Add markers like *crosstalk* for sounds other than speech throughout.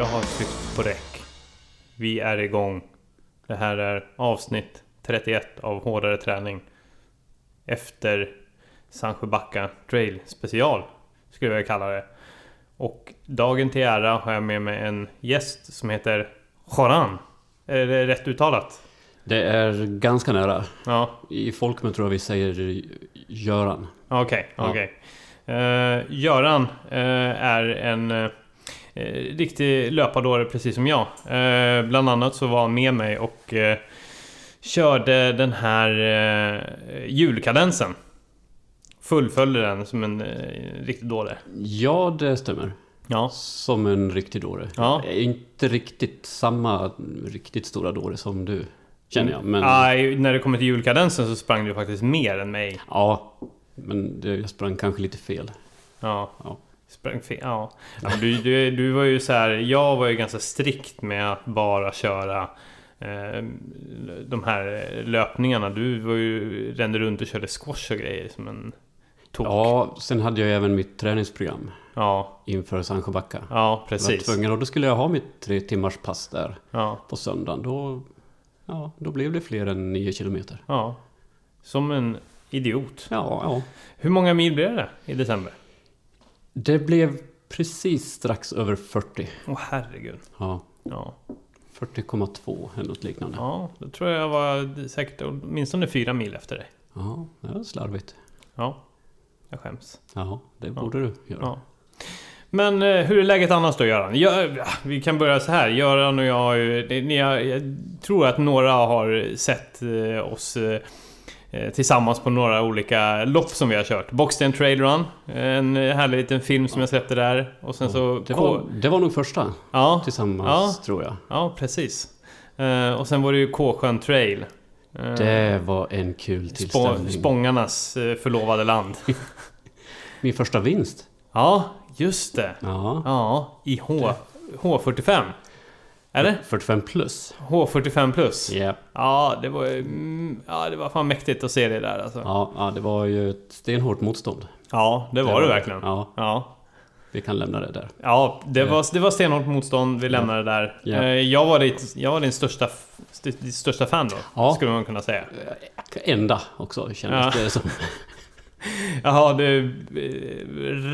Jag har tryckt på räck. Vi är igång. Det här är avsnitt 31 av Hårdare träning. Efter Sandsjöbacka Trail special skulle jag kalla det. Och dagen till ära har jag med mig en gäst som heter Joran. Är det rätt uttalat? Det är ganska nära. Ja, I folkmun tror jag vi säger Göran. okej, Ja. okej. Eh, Göran eh, är en eh, riktig löpardåre precis som jag. Eh, bland annat så var han med mig och eh, körde den här eh, julkadensen. Fullföljde den som en eh, riktig dåre. Ja, det stämmer. Ja, Som en riktig dåre. Ja. Jag är Inte riktigt samma riktigt stora dåre som du, känner jag. Men, Aj, när det kommer till julkadensen så sprang du faktiskt mer än mig. ja, men jag sprang kanske lite fel. Ja. Ja. Sprang fel, ja. ja du, du, du var ju så här, jag var ju ganska strikt med att bara köra eh, de här löpningarna. Du var ju, rände runt och körde squash och grejer som en tok. Ja, sen hade jag även mitt träningsprogram ja, inför Sandsjöbacka. ja Jag precis. tvungen och då skulle jag ha mitt tre timmars pass där Ja, på söndagen. Då, ja, då blev det fler än 9 kilometer. ja. Som en idiot. Ja, ja. Hur många mil blev det i december? Det blev precis strax över 40. Åh herregud. Ja, Ja. 40,2 eller något liknande. ja, då tror jag var säkert åtminstone fyra mil efter dig. Ja, det var slarvigt. Ja, jag skäms. Ja, det borde du göra. Ja. Men eh, hur är läget annars då Göran? Jag, ja, vi kan börja så här. Göran och jag har ju... Ni har, jag tror att några har sett eh, oss eh, tillsammans på några olika lopp som vi har kört. Boxten Trail Run. En härlig liten film som jag släppte där. Och sen så... Det var, det var nog första ja, tillsammans, Ja. tror jag. ja, precis. Eh, och sen var det ju K-sjön Trail. Eh, Det var en kul tillställning. Spångarnas eh, förlovade land. *laughs* Min första vinst. ja, just det. Ja. Ja, i H, H45. Eller? 45 plus. H45 plus. Ja. Ja, det var ju... mm, Ja, det var fan mäktigt att se det där alltså. Ja, Ja, ja, det var ju ett stenhårt motstånd. det var det, verkligen. Ja. Ja, Ja, vi kan lämna det där. det, var, det var stenhårt motstånd. Vi lämnade det där. Ja. Eh, Jag var ditt, jag var din största, ditt största fan då. Ja. Skulle man kunna säga. Enda också, kändes Ja. det som. *laughs* *laughs* Jaha, det eh,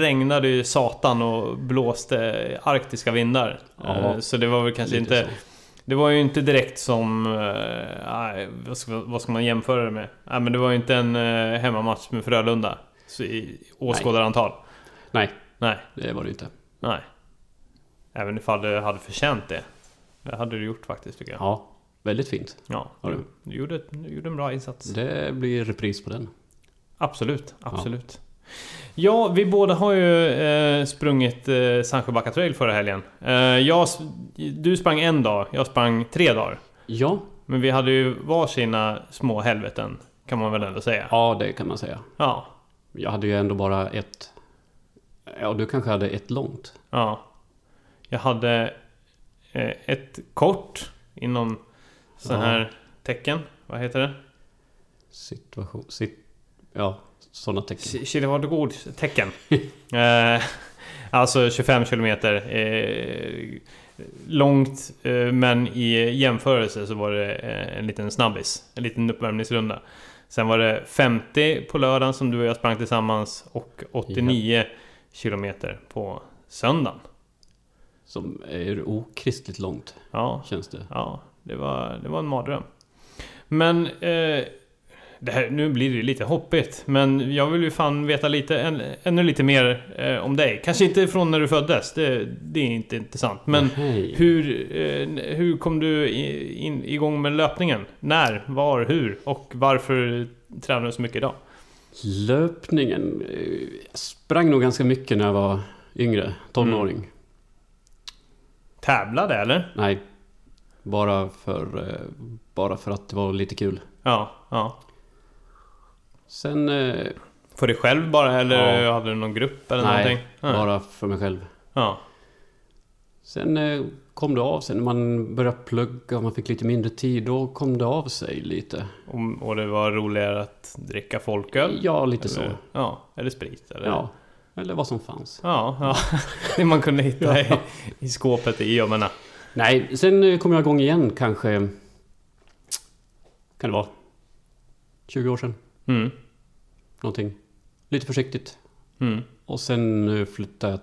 regnade ju satan och blåste arktiska vindar. Ja, Eh, Så det var väl kanske Lite inte... så. Det var ju inte direkt som... nej, vad, ska, vad ska man jämföra det med? Nej, men det var ju inte en uh, hemmamatch med Frölunda. Så i åskådarantal. Nej, Nej, det var det inte. nej. Även ifall du hade förtjänt det. Det hade du gjort faktiskt tycker jag. Ja, väldigt fint. Ja, du? du, gjorde, du gjorde en bra insats. Det blir repris på den. Absolut, absolut. Ja, vi båda har ju eh, sprungit eh, Sandsjöbacka trail förra helgen. Eh, jag, du sprang en dag, jag sprang tre dagar. Ja, Men vi hade ju varsina små helveten, kan man väl ändå säga. ja det kan man säga. Ja, Jag hade ju ändå bara ett... Ja, du kanske hade ett långt. ja. Jag hade eh, ett kort inom så Ja. här tecken. Vad heter det? Situation... Sit, ja, sådana tecken. Kilowattgod tecken. *laughs* eh, alltså 25 kilometer. Eh, långt, eh, men i jämförelse så var det eh, en liten snabbis. En liten uppvärmningsrunda. Sen var det 50 på lördagen som du och jag sprang tillsammans och 89 kilometer på söndagen. Som är okristligt långt, Ja, känns det. ja det, var, det var en mardröm. Men eh, här, nu blir det lite hoppigt, men jag vill ju fan veta lite, än, ännu lite mer eh, om dig. Kanske inte från när du föddes, det, det är inte intressant. Men Hej. hur, eh, hur kom du i- in, igång med löpningen? När, var, hur och varför tränar du så mycket idag? Löpningen. eh, Jag sprang nog ganska mycket när jag var yngre, tonåring. Tävlade eller? Nej, bara för, eh, bara för att det var lite kul. Ja, ja. Sen, eh, För dig själv bara eller Ja. hade du någon grupp eller nej, någonting? Nej. bara för mig själv. Ja, Sen eh, kom det av sig när man började plugga och man fick lite mindre tid. Då kom det av sig lite. och, och det var roligare att dricka folköl? Ja, lite så. Eller, ja, eller sprit eller? Ja. Eller vad som fanns. Ja, ja. *laughs* Det man kunde hitta i, i skåpet i gömmorna. Nej, sen eh, kom jag igång igen kanske... Kan det vara? 20 år sedan. Mm. Någonting. Lite försiktigt. Mm. Och sen eh, flyttade jag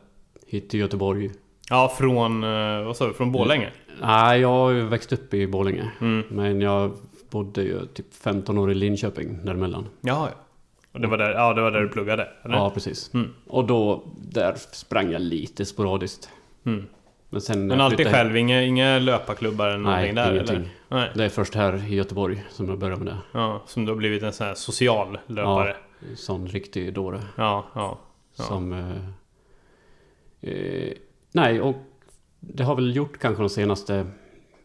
hit till Göteborg. Ja, från... eh, Vad sa du? Från Borlänge? Nej, jag har ju växt upp i Borlänge. Mm. Men jag bodde ju typ 15 år i Linköping däremellan. Jaha, ja. Och det var där, ja, det var där du pluggade? Eller? Ja, precis. Mm. Och då, där sprang jag lite sporadiskt. Mm. Men sen... Men alltid själv? Inga, inga löparklubbar eller någonting Nej, där? ingenting. Eller? Nej. Det är först här i Göteborg som jag började med det. Ja, som då blivit en sån här social löpare? Sån riktig dåre. Ja, ja. Ja. Som... Eh, eh, nej, och det har väl gjort kanske de senaste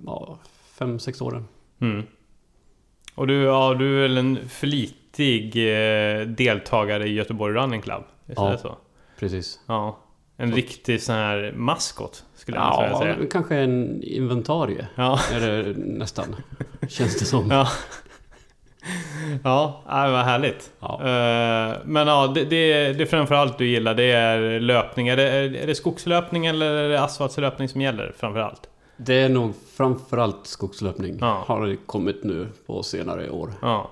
ja, fem, sex åren. Mm. Och du, ja, du är väl en flitig eh, deltagare i Göteborg Running Club? Visst är Ja. det så? Precis. Ja. En riktig sån här maskot skulle jag vilja Ja, säga. kanske en inventarie. Ja. Är det nästan. Känns det som. Ja. Ja, ja, vad härligt. Ja. Eh, Men ja, det, det, det framförallt du gillar det är löpning. Är det, är det skogslöpning eller är det asfaltslöpning som gäller framförallt? Det är nog framförallt skogslöpning. Ja. Har det kommit nu på senare år. Ja,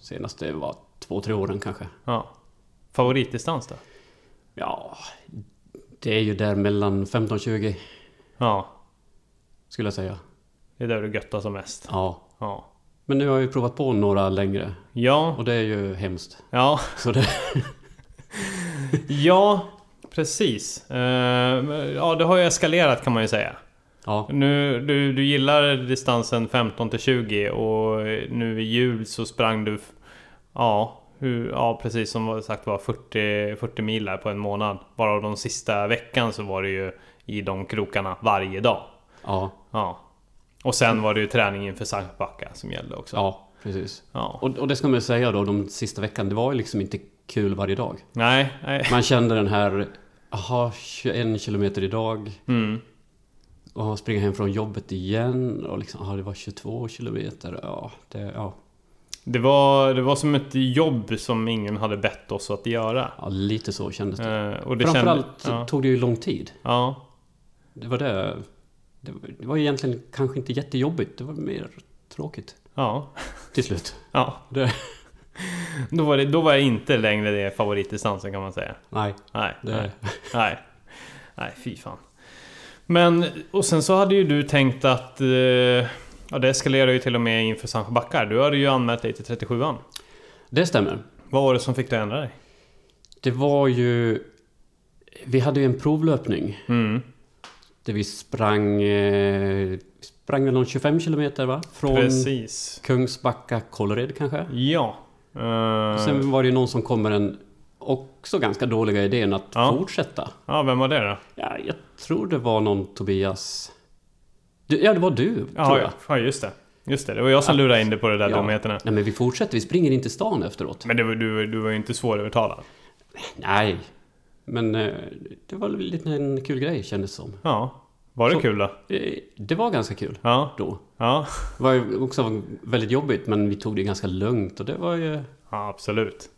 Senaste var två, tre åren kanske. ja. Favoritdistans då? Ja, det är ju där mellan 15-20 Ja, skulle jag säga. det är där du göttar som mest. Ja. Ja. Men nu har jag ju provat på några längre. Ja, Och det är ju hemskt. ja, *laughs* Så det... ja, precis. Eh, Ja, det har ju eskalerat kan man ju säga. Ja. Nu, du, du gillar distansen 15 till 20 och nu i jul så sprang du... Ja, hur, ja precis som sagt var 40, 40 mil där på en månad. Bara de sista veckan så var det ju i de krokarna varje dag. Ja. Ja. Och sen var det ju träning inför Sankt Backa som gällde också. Ja, precis. Ja. Och, och det ska man ju säga då, de sista veckan, det var ju liksom inte kul varje dag. Nej, nej. Man kände den här, aha, 21 kilometer idag. Mm. Och springa hem från jobbet igen. Och liksom, aha, det var 22 kilometer. Ja, det, ja. Det var, det var som ett jobb som ingen hade bett oss att göra. ja, lite så kändes det. Eh, och det Framförallt kände- ja. tog det ju lång tid. ja. Det var det. Det var, det var egentligen kanske inte jättejobbigt. Det var mer tråkigt Ja. till slut. Ja. Det, Då var, det, då var det inte längre det favoritdistansen kan man säga. nej, Nej, det, nej, nej. Nej, fy fan. Men, och sen så hade ju du tänkt att... Eh, ja, det eskalerar ju till och med inför Sancho Backar. Du hade ju anmält dig till 37an. det stämmer. Vad var det som fick dig att ändra dig? Det var ju... Vi hade ju en provlöpning. Mm, Där vi sprang... Eh, sprang väl någon 25 kilometer va? Från precis. Kungsbacka, Kållered kanske? Ja. Eh, Sen var det ju någon som kom med den också ganska dåliga idén att Ja. fortsätta. ja, vem var det då? Ja, jag tror det var någon Tobias... Du, ja, det var du, tror Ja, jag. ja, just det. Just det, det var jag som lurade in det på det där Ja. dumheterna. Nej, men vi fortsätter. Vi springer in till stan efteråt. Men det var, du, du var ju inte svårövertalad. Nej. Men eh, det var lite en kul grej kändes som. Ja. Var det Så- kul då? Eh, Det var ganska kul Ja. då. Ja. Det var ju också väldigt jobbigt men vi tog det ganska lugnt och det var ju... Ja, absolut.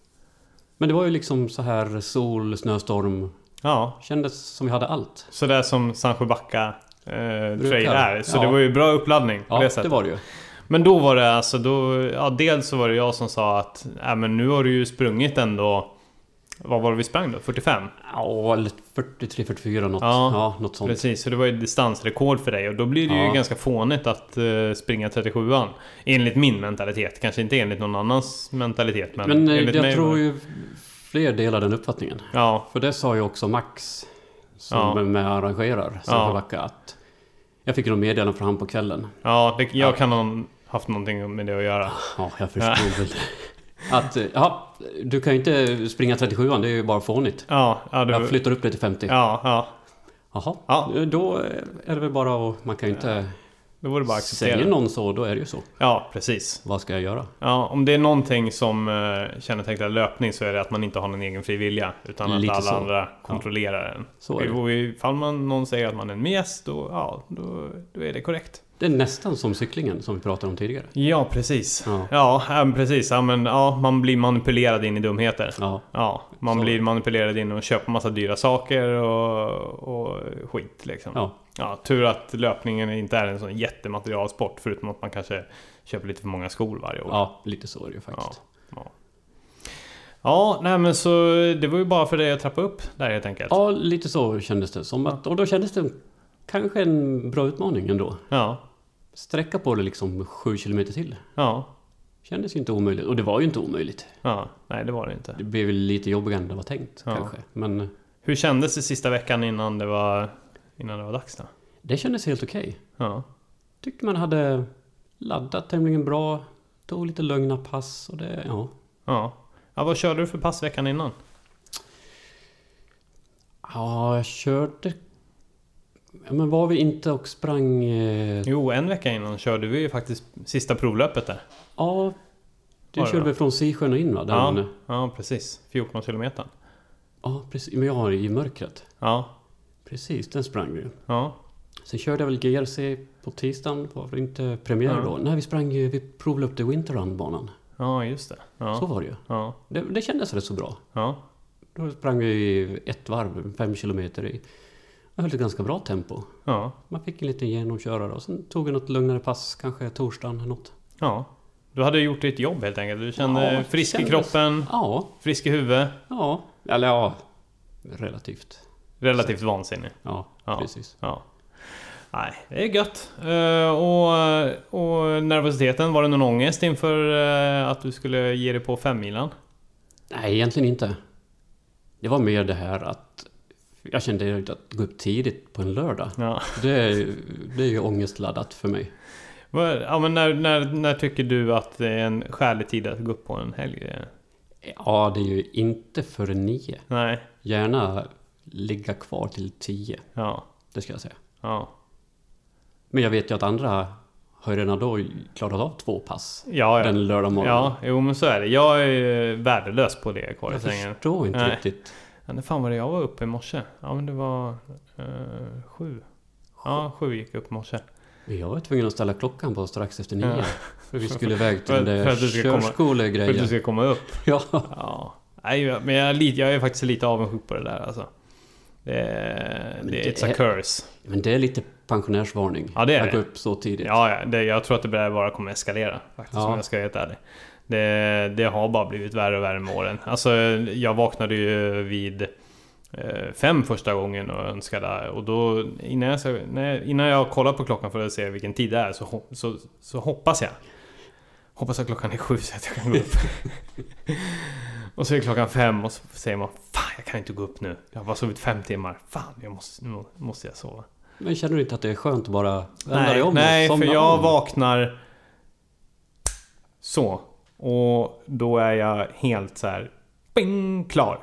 Men det var ju liksom så här sol, snöstorm. Ja, Kändes som vi hade allt. så där som Sancho Backa eh, trail Brukar. är. Så Ja. det var ju bra uppladdning på Ja, det det, sättet. var det ju. Men då var det alltså, då, ja, dels så var det jag som sa att äh, men nu har du ju sprungit ändå Vad var det vi sprang då? 45? Ja, eller 43, 44 något. Ja, Ja, något sånt. Precis, så det var ju distansrekord för dig och då blir det ju Ja. ganska fånigt att eh, springa 37an Enligt min mentalitet, kanske inte enligt någon annans mentalitet men, Men eh, enligt jag mig tror var- ju fler delar den uppfattningen. Ja, För det sa ju också Max, som Ja. är med arrangerar. Sandsjöbacka, att jag fick ju något meddelande från han på kvällen. ja det, jag Ja. kan ha haft någonting med det att göra Ja, jag förstod väl Att, eh, ja, du kan ju inte springa 37an, det är ju bara fånigt. Ja, ja, du, Jag flyttar upp det till 50. ja, ja Jaha, Ja. då är det väl bara att... Man kan ju inte... Då var det bara att acceptera Säger någon så, då är det ju så. Ja, precis Vad ska jag göra? Ja, om det är någonting som uh, kännetecknar löpning så är det att man inte har någon egen fri vilja Utan att Lite alla så. andra kontrollerar en Så är det. Och ifall man, någon säger att man är en mes, då, ja, då, då är det korrekt Det är nästan som cyklingen som vi pratade om tidigare. Ja, precis. Ja. Ja, ja precis. Ja, men, ja, man blir manipulerad in i dumheter. Ja, Ja, man Så. blir manipulerad in och köper massa dyra saker och, och skit liksom. ja. Ja, tur att löpningen inte är en sån jättematerialsport förutom att man kanske köper lite för många skor varje år. ja lite så är det ju faktiskt. Ja, nej men så det var ju bara för dig att trappa upp där helt enkelt. Ja, lite så kändes det som. Att, och då kändes det kanske en bra utmaning ändå. Ja, Sträcka på det liksom sju kilometer till. ja, Kändes ju inte omöjligt. Och det var ju inte omöjligt. ja. Nej, det var det inte. Det blev lite jobbigare än det var tänkt Ja. kanske. Men Hur kändes det sista veckan innan det var, innan det var dags då? det kändes helt okej. Ja, Tyckte man hade laddat tämligen bra. Tog lite lugna pass och det, ja. ja. Ja, vad körde du för pass veckan innan? Ja, jag körde... Ja, men var vi inte och sprang... Eh... Jo, en vecka innan körde vi ju faktiskt sista provlöpet där. Ja, du körde väl från Sisjön och in va? Den, Ja, ja. ja, precis. 14 kilometer. precis. Men jag har i mörkret. Ja, Precis, den sprang vi. ja, Sen körde jag väl GRC på tisdagen. Var det inte premiär Ja. då? Nej, vi sprang ju... Vi provlöpte Winterrun-banan. ja, just det. Så Ja, var det ju. ja, Det, det kändes rätt så bra. ja, Då sprang vi ett varv, fem kilometer i... Jag höll ett ganska bra tempo. ja, Man fick en liten genomkörare och sen tog vi något lugnare pass, kanske torsdagen eller något. ja. Du hade gjort ditt jobb helt enkelt. Du kände Ja, frisk i kändes- kroppen, Ja, frisk i huvudet, ja. Eller ja, relativt. Relativt vansinnig. Ja, Ja. precis. Ja. Nej, det är gött. Eh, och, och nervositeten, var det någon ångest inför eh, att du skulle ge dig på femmilan? Nej, egentligen inte. Det var mer det här att jag kände att gå upp tidigt på en lördag. Ja. Det är, det är ju ångestladdat för mig. Ja men när, när, när tycker du att det är en skälig tid att gå upp på en helg? Ja, det är ju inte före nio. Nej, Gärna ligga kvar till tio, ja, det ska jag säga. ja. Men jag vet ju att andra har redan då klarat av två pass. Ja, ja. Den lördag morgonen. ja, jo men så är det. Jag är värdelös på det kvar i jag sängen. förstår inte Nej. riktigt. Ja, när fan var det jag var uppe i morse? Ja men det var eh, sju. Ja, sju gick jag upp i morse. Men Jag var tvungen att ställa klockan på strax efter nio. Ja. För vi skulle iväg till den *laughs* för där att du ska komma- För att du körskolegrejen. ska komma upp. *laughs* Ja. Ja. Nej, jag- men jag är, lite, jag är faktiskt lite avundsjuk på det där alltså. Det är, det, det it's a curse. Men det är lite pensionärsvarning. Ja, det är att det. gå upp så tidigt. Ja, ja det, jag tror att det bara- bara kommer eskalera. Faktiskt, Ja. om jag ska vara helt ärlig. Det, det har bara blivit värre och värre med åren. Alltså, jag vaknade ju vid eh, fem första gången och önskade... Och då, innan jag, innan jag kollar på klockan för att se vilken tid det är, så, så, så hoppas jag. Hoppas att klockan är sju så att jag kan gå upp. *laughs* och så är klockan fem och så säger man Fan, jag kan inte gå upp nu. Jag har bara sovit fem timmar. Fan, jag måste, nu måste jag sova. Men känner du inte att det är skönt att bara vända dig om nej för jag om? vaknar så. Och då är jag helt så här, bing, klar.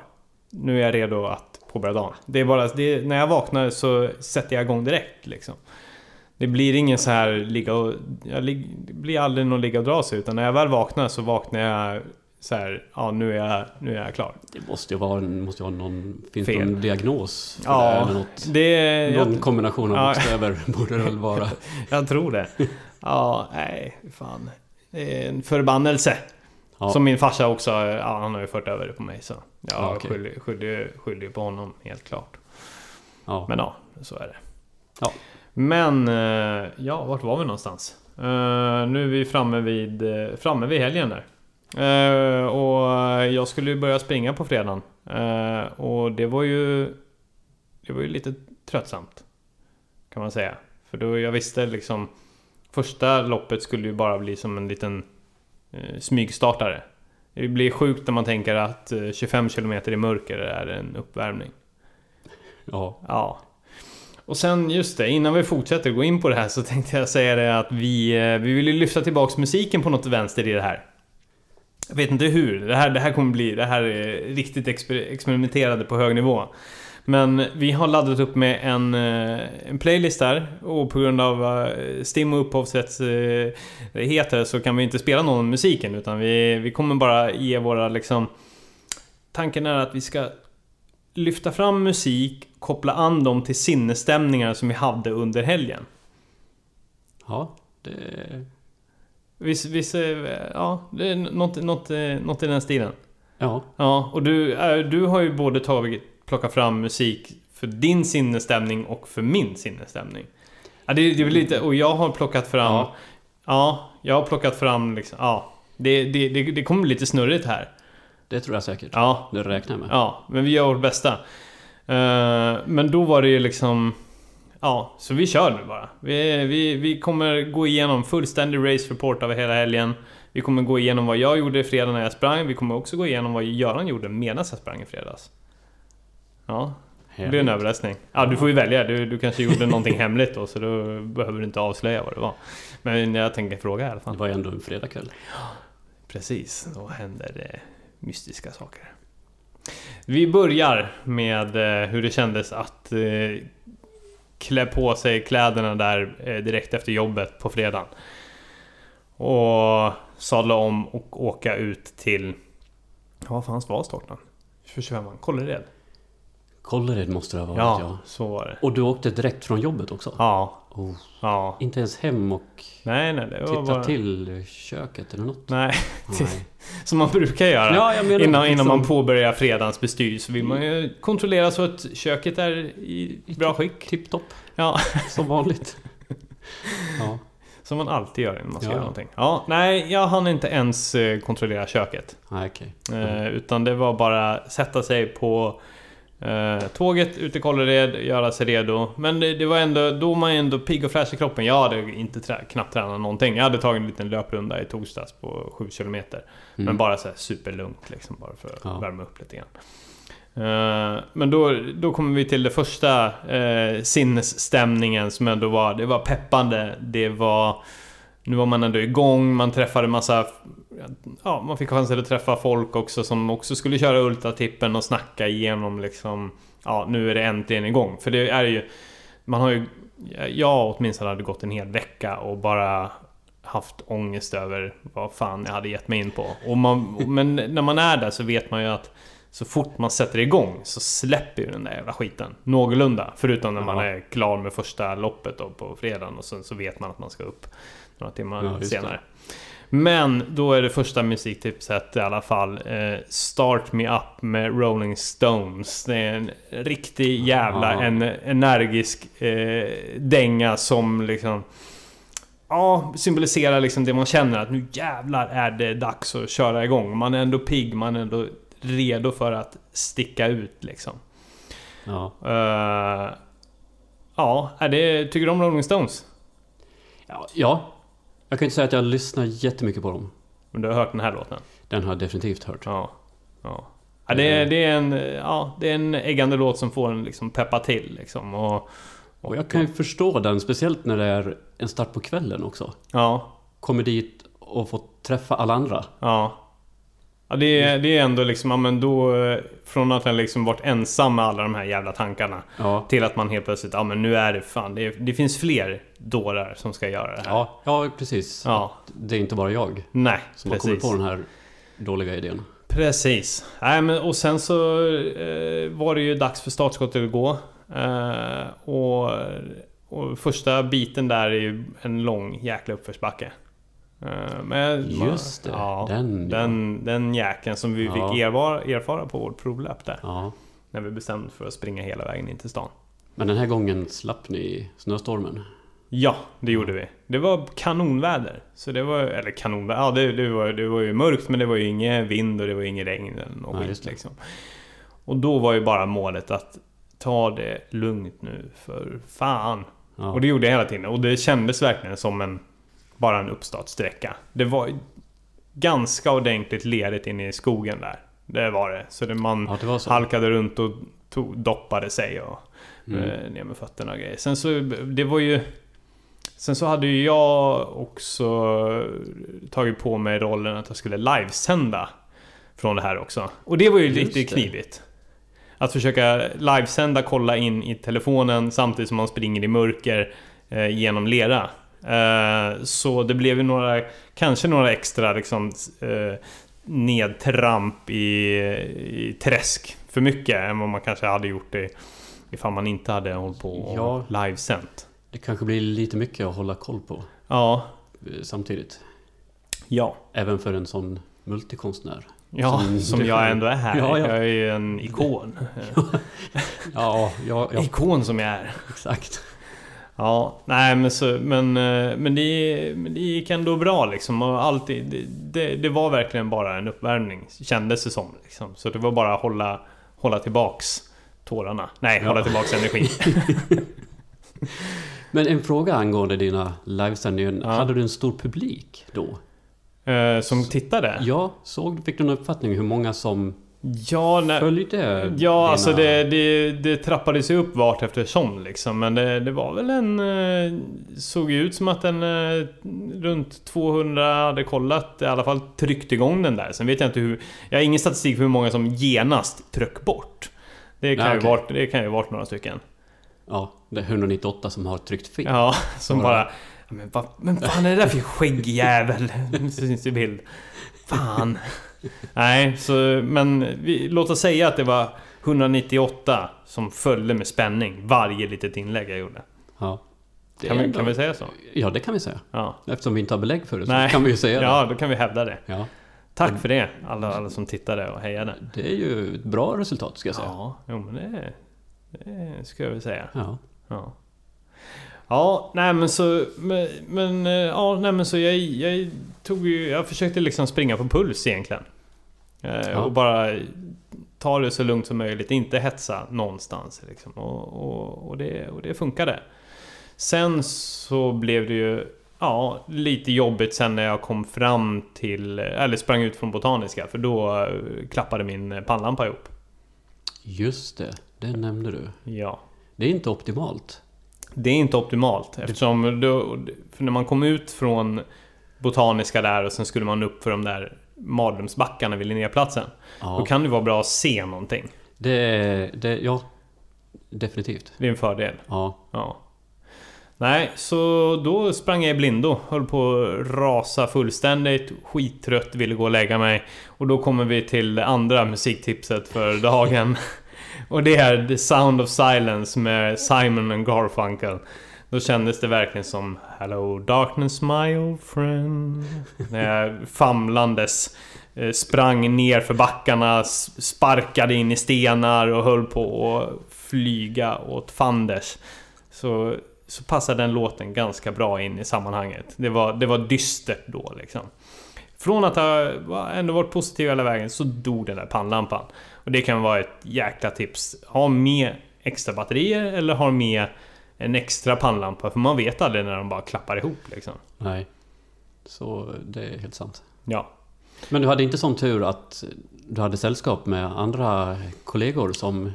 Nu är jag redo att påbörja dagen. Det är bara, det är, när jag vaknar så sätter jag igång direkt liksom. Det blir ingen så här ligga och... Jag det blir aldrig någon ligga och dra sig utan när jag väl vaknar så vaknar jag så här, ja nu är jag, nu är jag klar. Det måste ju vara, måste ju vara någon... Finns det Fel. någon diagnos för Ja, det? något? Det... Någon Jag, kombination av Ja. bokstäver *laughs* borde det väl vara. jag tror det. Ja, nej, fan. Det är en förbannelse. Ja. Som min farsa också, ja, han har ju fört över det på mig så. Jag Ja, okej. skyller, skyller, skyller på honom helt klart. Ja. Men ja, så är det. Ja. Men, eh, ja, vart var vi någonstans? Eh, nu är vi framme vid, eh, framme vid helgen där. Eh, och jag skulle ju börja springa på fredagen. Eh, och det var ju... Det var ju lite tröttsamt. Kan man säga. För då jag visste liksom... Första loppet skulle ju bara bli som en liten eh, smygstartare. Det blir sjukt när man tänker att eh, 25 km i mörker är en uppvärmning. ja. Ja. Och sen just det, innan vi fortsätter gå in på det här så tänkte jag säga det att vi, vi vill ju lyfta tillbaks musiken på något vänster i det här. Jag vet inte hur, det här, det här kommer bli, det här är riktigt exper, experimenterade på hög nivå. Men vi har laddat upp med en, eh, en playlist där och på grund av eh, STIM och upphovsrättigheter eh, så kan vi inte spela någon musiken utan vi, vi kommer bara ge våra liksom... Tanken är att vi ska lyfta fram musik, koppla an dem till sinnesstämningar som vi hade under helgen. Ja, det... Visst, visst eh, ja, det är något, något, något i den stilen. Ja, Ja, och du, eh, du har ju både tagit, plockat fram musik för din sinnesstämning och för min sinnesstämning. Ja, det, det är lite, och jag har plockat fram... Ja, Ja. jag har plockat fram liksom, ja. Det, det, det, det kommer bli lite snurrigt här. det tror jag säkert. Ja, Det räknar jag med. ja, men vi gör vårt bästa. Eh, men då var det ju liksom... Ja, så vi kör nu bara. Vi, vi, vi kommer gå igenom fullständig race report över hela helgen. Vi kommer gå igenom vad jag gjorde i fredag när jag sprang. Vi kommer också gå igenom vad Göran gjorde medan jag sprang i fredags. Ja, det blir en överraskning. Ja, du får ju välja. Du, du kanske gjorde någonting *laughs* hemligt då, så då behöver du inte avslöja vad det var. Men jag tänker fråga i alla Det fall. var ju ändå en fredagkväll. Precis, då händer det mystiska saker. Vi börjar med eh, hur det kändes att eh, klä på sig kläderna där eh, direkt efter jobbet på fredagen. Och sadla om och åka ut till... Ja, vad fanns var starten? 25 Kållered? Kållered måste det ha varit, Ja, ja. så var det. Och du åkte direkt från jobbet också? Ja, Oh, ja. inte ens hem och Nej, nej, det var titta bara... till köket eller något? Nej, Nej. *laughs* som man brukar göra. Ja, jag menar Innan, liksom- innan man påbörjar fredagens bestyr så vill man ju kontrollera så att köket är i bra skick. Tipptopp, Ja, som vanligt. *laughs* ja. som man alltid gör innan man ska Ja, göra någonting. Ja, nej, jag hann inte ens eh, kontrollera köket. Nej, okej. Eh, utan det var bara sätta sig på eh, tåget ut i Kållered, göra sig redo. Men det, det var ändå, då man ändå pigg och fräsch i kroppen. Jag hade inte trä, knappt tränat någonting. Jag hade tagit en liten löprunda i torsdags på 7 km. Men Mm. bara så här superlugnt liksom, bara för att Ja. värma upp lite grann. Eh, men då, då kommer vi till det första uh, sinnesstämningen som ändå var, det var peppande, det var... Nu var man ändå igång, man träffade massa... Ja, man fick chansen att träffa folk också som också skulle köra Ultratippen och snacka igenom liksom... Ja, nu är det äntligen igång. För det är ju... Man har ju... Jag åtminstone hade gått en hel vecka och bara haft ångest över vad fan jag hade gett mig in på. Och man, men när man är där så vet man ju att så fort man sätter igång så släpper ju den där jävla skiten någorlunda. Förutom när man är klar med första loppet då på fredagen och sen så vet man att man ska upp några timmar Ja, senare. Men då är det första musiktipset i alla fall eh, Start Me Up med Rolling Stones. Det är en riktig jävla Ja. en, energisk eh, dänga som liksom Ja, symboliserar liksom det man känner att nu jävlar är det dags att köra igång. Man är ändå pigg, man är ändå redo för att sticka ut liksom. Ja. Eh, ja, är det, tycker du om Rolling Stones? ja. Ja. Jag kan inte säga att jag lyssnar jättemycket på dem. Men du har hört den här låten? Den har jag definitivt hört. Ja. ja. ja det, är, det, är en, ja, det är en äggande låt som får en liksom peppa till liksom. Och, Och jag kan ju förstå den, speciellt när det är en start på kvällen också. ja, Kommer dit och får träffa alla andra. ja. Ja, det, är, det är ändå liksom, ja, men då... Från att ha liksom varit ensam med alla de här jävla tankarna. Ja. Till att man helt plötsligt, ja men nu är det fan, det, det finns fler dårar som ska göra det här. Ja, ja precis. Ja. Det är inte bara jag Nej, som har precis. kommit på den här dåliga idén. Precis. Nej, men, och sen så eh, var det ju dags för startskottet att gå. Eh, och, och första biten där är ju en lång jäkla uppförsbacke. Eh, men, Just det, Ja, den, den, den jäkeln som vi Ja. fick erfara, erfara på vårt provlöp där. Ja. När vi bestämde för att springa hela vägen in till stan. Men den här gången slapp ni snöstormen. Ja, det gjorde vi. Det var kanonväder. Så det var, eller kanonväder, ja det, det, var, det var ju mörkt men det var ju ingen vind och det var ingen regn eller något Nej, liksom. Och då var ju bara målet att ta det lugnt nu för fan. Ja. Och det gjorde jag hela tiden. Och det kändes verkligen som en bara en uppstartsträcka. Det var ganska ordentligt ledigt inne i skogen där. Det var det. Så det, man ja, det var så. halkade runt och tog, doppade sig och Mm. eh, ner med fötterna och grejer. Sen så, det var ju... Sen så hade ju jag också tagit på mig rollen att jag skulle livesända från det här också. Och det var ju Just lite det. knivigt. Att försöka livesända, kolla in i telefonen samtidigt som man springer i mörker eh, genom lera. Eh, så det blev ju några, kanske några extra liksom eh, nedtramp i, i träsk för mycket än vad man kanske hade gjort det ifall man inte hade hållit på och Ja. livesänt. Det kanske blir lite mycket att hålla koll på. Ja. eh, samtidigt. Ja. Även för en sån multikonstnär. Ja, Som som, jag ändå är här. *laughs* Ja, ja. Jag är ju en ikon. *laughs* Ja, ja, ja Ikon som jag är. exakt. Ja, nej men så, men, eh, men, det, men det gick ändå bra liksom. Och alltid, det, det, det var verkligen bara en uppvärmning, kändes det som. Liksom. Så det var bara att hålla, hålla tillbaks tårarna. Nej, Ja. hålla tillbaks energin. *laughs* Men en fråga angående dina livesändningar. Ja. Hade du en stor publik då? Eh, som tittade? Ja, såg, fick du en uppfattning hur många som Ja, nej, följde Ja, dina... alltså det, det, det trappade sig upp vart eftersom liksom. Men det, det var väl en... eh, Såg ju ut som att en eh, runt 200 hade kollat, i alla fall tryckt igång den där. Sen vet jag inte hur... Jag har ingen statistik för hur många som genast tryck bort. Det kan, Nej, ju, okej. varit, det kan ju varit några stycken. Ja, det är 198 som har tryckt fel. Ja, som Bara- bara... "Ja, Men vad men fan är det där för skäggjävel? *laughs* Syns i bild. Fan. Nej, så... Men vi, låt oss säga att det var 198 som följde med spänning varje litet inlägg jag gjorde. Ja. Det Kan vi, ändå- kan vi säga så? Ja, det kan vi säga. Ja. Eftersom vi inte har belägg för det så Nej. kan vi ju säga Ja, då kan vi hävda det. det. Ja. Tack för det, alla, alla som tittade och hejade. Det är ju ett bra resultat ska jag säga. Ja, jo men det, det ska jag väl säga. Ja. Ja. Ja, nej men så... Men, eh, ja, nej men så jag, jag tog ju... Jag försökte liksom springa på puls egentligen. Eh, Ja. Och bara ta det så lugnt som möjligt, inte hetsa någonstans liksom. Och, och, och, det, och det funkade. Sen så blev det ju... Ja, lite jobbigt sen när jag kom fram till... Eller sprang ut från Botaniska, för då eh, klappade min pannlampa ihop. Just det, det nämnde du. Ja. Det är inte optimalt. Det är inte optimalt eftersom då, när man kom ut från Botaniska där och sen skulle man upp för de där mardrömsbackarna vid Linnéplatsen. Då Ja, kan det vara bra att se någonting. det, det, ja definitivt. Det är en fördel. Ja, Ja. Nej, så då sprang jag i blindo. Höll på att rasa fullständigt. Skittrött, ville gå och lägga mig. Och då kommer vi till det andra musiktipset för dagen. *laughs* Och det är The Sound of Silence med Simon and Garfunkel. Då kändes det verkligen som Hello darkness my old friend. När jag famlandes eh, sprang ner för backarna, sparkade in i stenar och höll på att flyga åt fanders. Så, så passade den låten ganska bra in i sammanhanget. Det var, det var dystert då liksom. Från att ha ändå varit positiv hela vägen så dog den där pannlampan. Och det kan vara ett jäkla tips. Ha med extra batterier eller ha med en extra pannlampa. För man vet aldrig när de bara klappar ihop liksom. nej. Så det är helt sant. Ja. Men du hade inte sån tur att du hade sällskap med andra kollegor som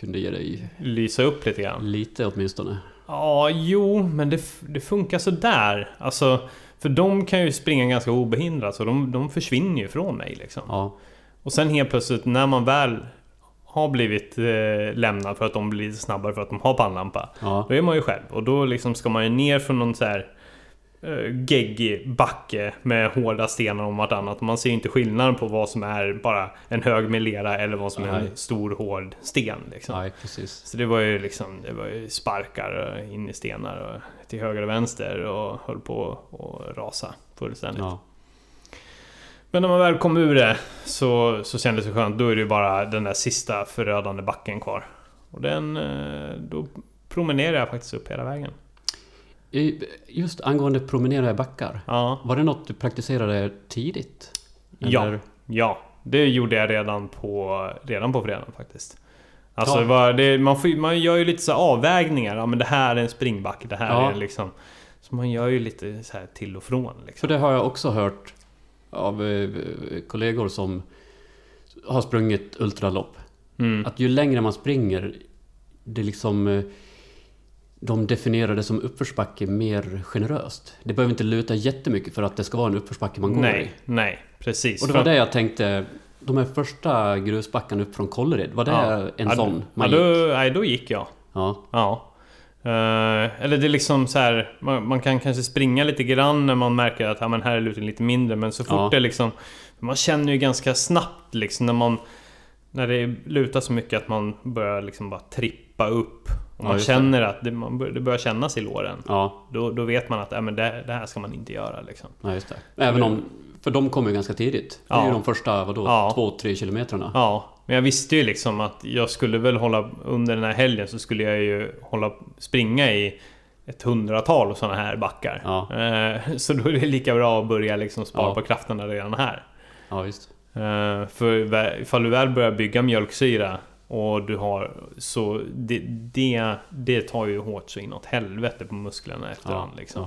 kunde ge dig Lysa upp lite grann. lite åtminstone? Ja, jo, men det, det funkar sådär. Alltså, för de kan ju springa ganska obehindrat så de, de försvinner ju från mig liksom. Ja, Och sen helt plötsligt när man väl har blivit eh, lämnad för att de blir snabbare för att de har pannlampa. ja, Då är man ju själv och då liksom ska man ju ner från någon så här eh, geggig backe med hårda stenar om vartannat. Man ser ju inte skillnad på vad som är bara en hög med lera eller vad som är Nej. en stor hård sten. Liksom. nej precis. Så det var ju liksom det var ju sparkar in i stenar och till höger och vänster och höll på att rasa fullständigt. Ja, Men när man väl kom ur det så, så kändes det skönt. Då är det ju bara den där sista förödande backen kvar. Och den... eh, Då promenerade jag faktiskt upp hela vägen. Just angående promenera i backar. Ja, Var det något du praktiserade tidigt? Ja. Eller? ja. Det gjorde jag redan på, redan på fredagen faktiskt. Alltså Ja. det var, det, man, får, man gör ju lite så avvägningar. Ja men det här är en springbacke, det här Ja. är liksom... Så man gör ju lite så här till och från För liksom. det har jag också hört av eh, kollegor som har sprungit ultralopp. Mm. Att ju längre man springer, det liksom... eh, De definierar det som uppförsbacke mer generöst. Det behöver inte luta jättemycket för att det ska vara en uppförsbacke man går i. Nej, nej, precis. Och det var För- det jag tänkte, de här första grusbackarna upp från Kållered, var det Ja. en ja, sån Ja, man då, gick? nej, då gick jag. Ja, Ja. Eh, eller det är liksom så här, man, man kan kanske springa lite grann när man märker att ja, men här är luten lite mindre. Men så fort Ja. det liksom... Man känner ju ganska snabbt liksom när man... När det lutar så mycket att man börjar liksom bara trippa upp. Och man det. känner att det, man det börjar kännas i låren. Ja, Då, då vet man att äh, men det, det här ska man inte göra liksom. ja just det. Även om... För de kommer ju ganska tidigt. Det är Ja. ju de första, vadå, Ja. två, tre kilometrarna. Ja, men jag visste ju liksom att jag skulle väl hålla... Under den här helgen så skulle jag ju hålla, springa i ett hundratal sådana här backar. Ja. Eh, så då är det lika bra att börja liksom spara Ja. på krafterna redan här. Ja, visst. Eh, för ifall du väl börjar bygga mjölksyra och du har... Så det, det, det tar ju hårt så inåt helvete på musklerna efterhand liksom.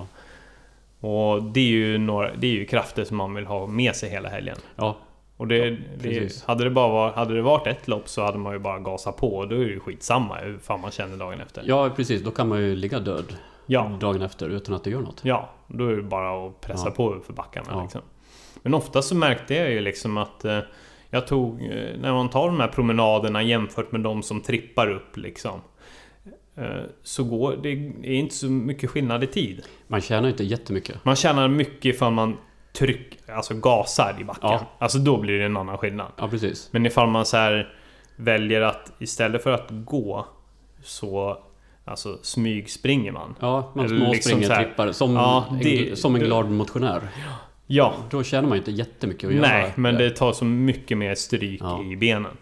Ja. Och det är, ju några, det är ju krafter som man vill ha med sig hela helgen. ja. Och det, Ja, det, hade, det bara var, hade det varit ett lopp så hade man ju bara gasat på och då är det ju skitsamma hur fan man känner dagen efter. ja, precis. Då kan man ju ligga död Ja, dagen efter utan att det gör något. ja då är det bara att pressa Ja. på för backarna Ja. liksom. Men ofta så märkte jag ju liksom att eh, jag tog, eh, när man tar de här promenaderna jämfört med de som trippar upp liksom. Eh, så går det är inte så mycket skillnad i tid. Man tjänar inte jättemycket. Man tjänar mycket ifall man trycker, alltså gasar i backen. Ja. Alltså då blir det en annan skillnad. Ja, precis. Men ifall man så här väljer att istället för att gå så alltså smygspringer man. Ja, man Eller småspringer, liksom här- trippar. Som, Ja, en, det- som en glad motionär. Ja, Då tjänar man inte jättemycket att göra. nej, men det tar så mycket mer stryk Ja. i benen.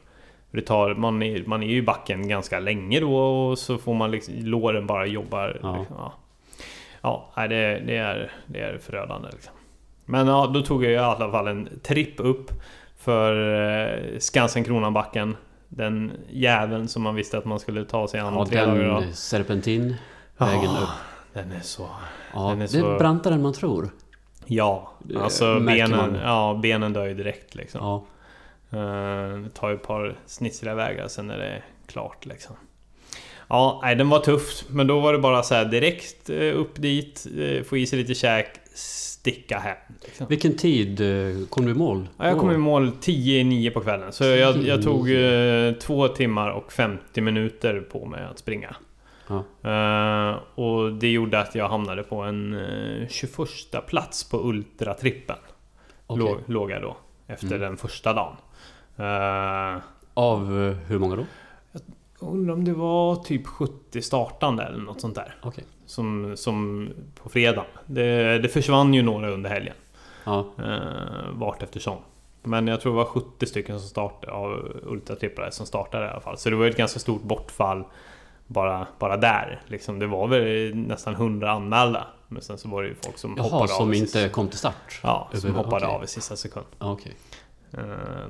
Det tar, man, är, man är ju i backen ganska länge då och så får man liksom, låren bara jobbar. Ja. Liksom, ja, ja nej, det, det, är, det är förödande liksom. Men ja, då tog jag i alla fall en tripp upp för eh, Skansen Kronanbacken. Den jäveln som man visste att man skulle ta sig an Ja, tre dagar serpentin, vägen Ah, upp. Den är så... Ja, den är det är brantare än man tror. Ja, alltså benen, man. ja, benen dör ju direkt liksom. Ja, Eh, Det tar ju ett par snitsliga vägar sen är det klart liksom. Ja, nej, den var tuff. Men då var det bara så här direkt eh, upp dit, få i sig lite käk, sticka hem. Liksom. Vilken tid eh, kom du i mål? Ja, jag kom i mål 10 i 9 på kvällen. Så jag, jag tog 10 eh, två timmar och 50 minuter på mig att springa. Ja. Eh, och det gjorde att jag hamnade på en eh, 21 plats på Ultratrippen. Okej. Låg, låg jag då. Efter Mm. den första dagen. Av hur många då? undrar om det var typ 70 startande eller något sånt där. Okej. Som, som på fredag. Det, det försvann ju några under helgen. Ja, Eh, vart eftersom. Men jag tror det var 70 stycken som startade, av ultratrippare som startade i alla fall. Så det var ett ganska stort bortfall bara, bara där. Liksom, det var väl nästan 100 anmälda. Men sen så var det ju folk som Jaha, hoppade som av. i inte kom till start? Ja, som Över- hoppade okej. av i sista sekund. Okej. Eh,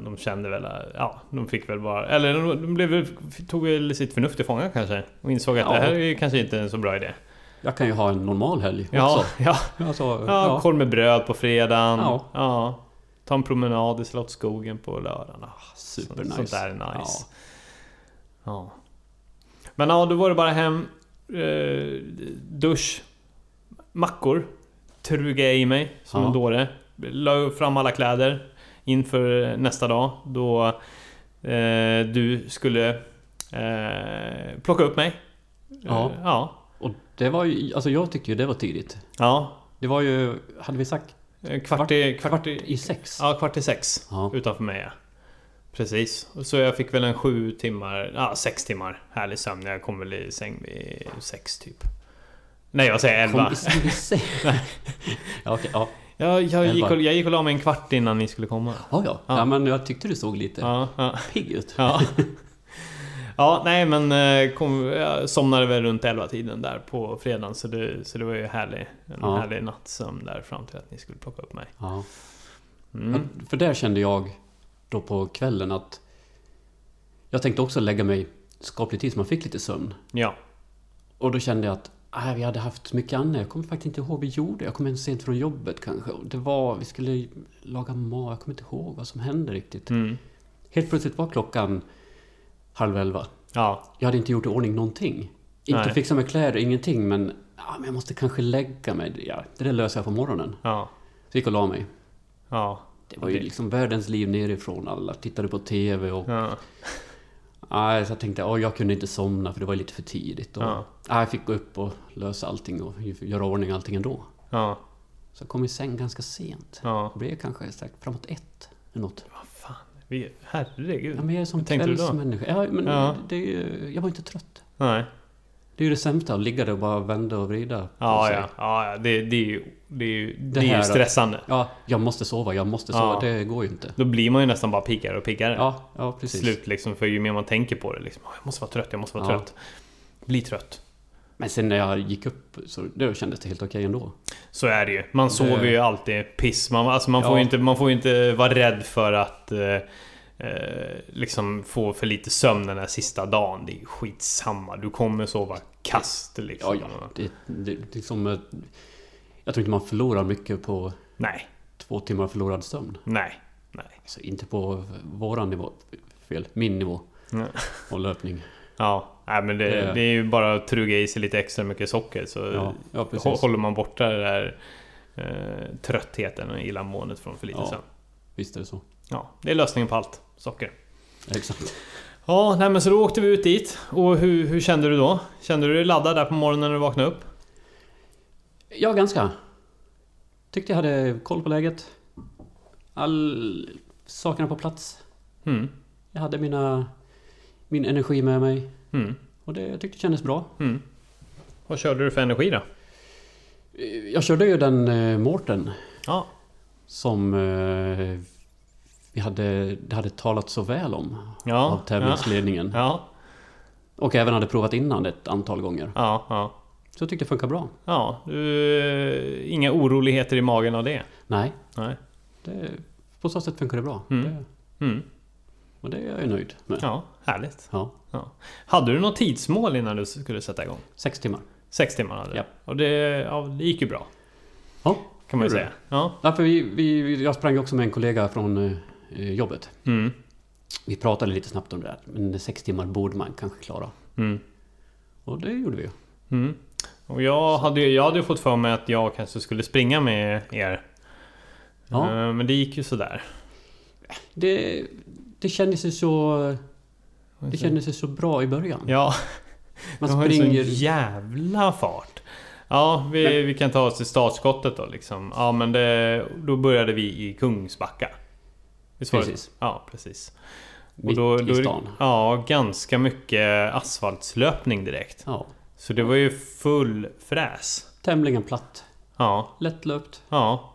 De kände väl, ja, de fick väl bara... Eller de, blev, tog väl sitt förnuft till fånga kanske. Och insåg att Ja. det här är kanske inte en så bra idé. Jag kan ju ha en normal helg Ja, också. *laughs* ja, Alltså, ja, ja. korv med bröd på fredagen. Ja. Ja. Ta en promenad i Slottsskogen på lördagen. Ah, Supernice. Sånt där är nice. Ja. Men ja, då var det bara hem. Eh, dusch. Mackor. Trugade jag i mig som en dåre. La fram alla kläder inför nästa dag. Då eh, du skulle eh, plocka upp mig. Ja. Ja. Och det var ju, alltså jag tyckte ju det var tidigt. Ja. Det var ju, hade vi sagt, Eh, Kvart i, kvart i, i sex? ja, kvart i sex. Ja. Utanför mig ja. Precis. Och Så jag fick väl en sju timmar, ja sex timmar härlig sömn. Jag kom väl i säng vid sex typ. Nej jag säger elva. Kom i säng *laughs* ja, okej, ja. Jag, jag, gick och, jag gick och la mig en kvart innan ni skulle komma. Ja, ja. Ja. ja. men jag tyckte du såg lite Ja, ja, pigg ut. ja. *laughs* ja nej men eh, kom, jag somnade väl runt elva tiden där på fredagen. Så det, så det var ju härlig, en Ja. härlig nattsömn där fram till att ni skulle plocka upp mig. Ja. Mm. För där kände jag då på kvällen att jag tänkte också lägga mig skaplig tid så man fick lite sömn. Ja. Och då kände jag att äh, vi hade haft mycket annat. Jag kommer faktiskt inte ihåg vad vi gjorde. Jag kom hem sent från jobbet kanske. Det var, vi skulle laga mat. Jag kommer inte ihåg vad som hände riktigt. Mm. Helt plötsligt var klockan halv elva. Ja. Jag hade inte gjort i ordning någonting. Inte Nej. fixat med kläder, ingenting. Men, ja, men jag måste kanske lägga mig. Ja, det där löser jag på morgonen. Ja. Så gick och la mig. Ja. Det var ju liksom världens liv nerifrån. Alla tittade på TV och... Ja. Ja, så jag tänkte att jag kunde inte somna för det var lite för tidigt. Och, Ja. ja, jag fick gå upp och lösa allting och göra ordning allting ändå. Ja. Så jag kom i säng ganska sent. Ja. Det blev kanske strax framåt ett. Eller något. Vi, herregud. Ja, men jag är som kvällsmänniska. Ja, men Ja. Det, ju- jag var inte trött. Nej. Det är ju det sämsta, att ligga där och bara vända och vrida Ja, sig. ja. ja det, det är ju, det är ju, det Det är ju stressande. Ja, jag måste sova, jag måste Ja. sova. Det går ju inte. Då blir man ju nästan bara piggare och piggare. Ja, ja precis. slut liksom. För ju mer man tänker på det liksom. "Åh, Jag måste vara trött, jag måste vara Ja. trött. Bli trött. Men sen när jag gick upp så då kändes det helt okej ändå. Så är det ju. Man sover ju alltid piss. Man, alltså man, får Ja. ju inte, man får inte vara rädd för att eh, eh, liksom få för lite sömn den här sista dagen. Det är skitsamma. Du kommer sova kast liksom. Ja, ja. Det, det, det är som... eh, Jag tror inte man förlorar mycket på Nej, två timmar förlorad sömn. nej, nej. Alltså inte på våran nivå. Fel. Min nivå. Nej. Och löpning. Ja, nej, men det, Det- det är ju bara att truga i sig lite extra mycket socker så Ja, ja håller man borta det där eh, tröttheten och illamåendet från för lite Ja. sömn. Visst är det så. Ja, det är lösningen på allt. Socker. Exakt. Ja, nej men så då åkte vi ut dit. Och hur, hur kände du då? Kände du dig laddad där på morgonen när du vaknade upp? Ja, ganska. Tyckte jag hade koll på läget. All sakerna på plats. Mm. Jag hade mina, min energi med mig. Mm. Och det jag tyckte det kändes bra. Mm. Vad körde du för energi då? Jag körde ju den eh, Mårten Ja. som eh, vi hade, det hade talat så väl om Ja. av tävlingsledningen. Ja. Och även hade provat innan ett antal gånger. Ja. Ja. Så jag tyckte det funkar bra. Ja. Du, eh, inga oroligheter i magen av det? Nej, Nej. det, på så sätt funkar det bra. Mm. Det, Mm. Och det är jag nöjd med. Ja, härligt. Ja. Ja. Hade du något tidsmål innan du skulle sätta igång? Sex timmar. Sex timmar hade du? Ja. Och det, ja, det gick ju bra. Ja, Kan man ju säga. Ja. Ja, för vi, vi, jag sprang också med en kollega från eh, jobbet. Mm. Vi pratade lite snabbt om det där. Men sex timmar borde man kanske klara. Mm. Och det gjorde vi ju. Mm. Och jag hade, ju- jag hade ju fått för mig att jag kanske skulle springa med er. Ja. Eh, Men det gick ju sådär. Det, det kändes ju så... Det kändes ju så bra i början. Ja, Man de har ju sån springer... jävla fart. Ja, vi, vi kan ta oss till startskottet då liksom. Ja, men det, då började vi i Kungsbacka. Precis. Ja, precis. Mitt då, då, i stan. Ja, ganska mycket asfaltslöpning direkt. Ja. Så det var ju full fräs. Tämligen platt. Ja, Lättlöpt. ja.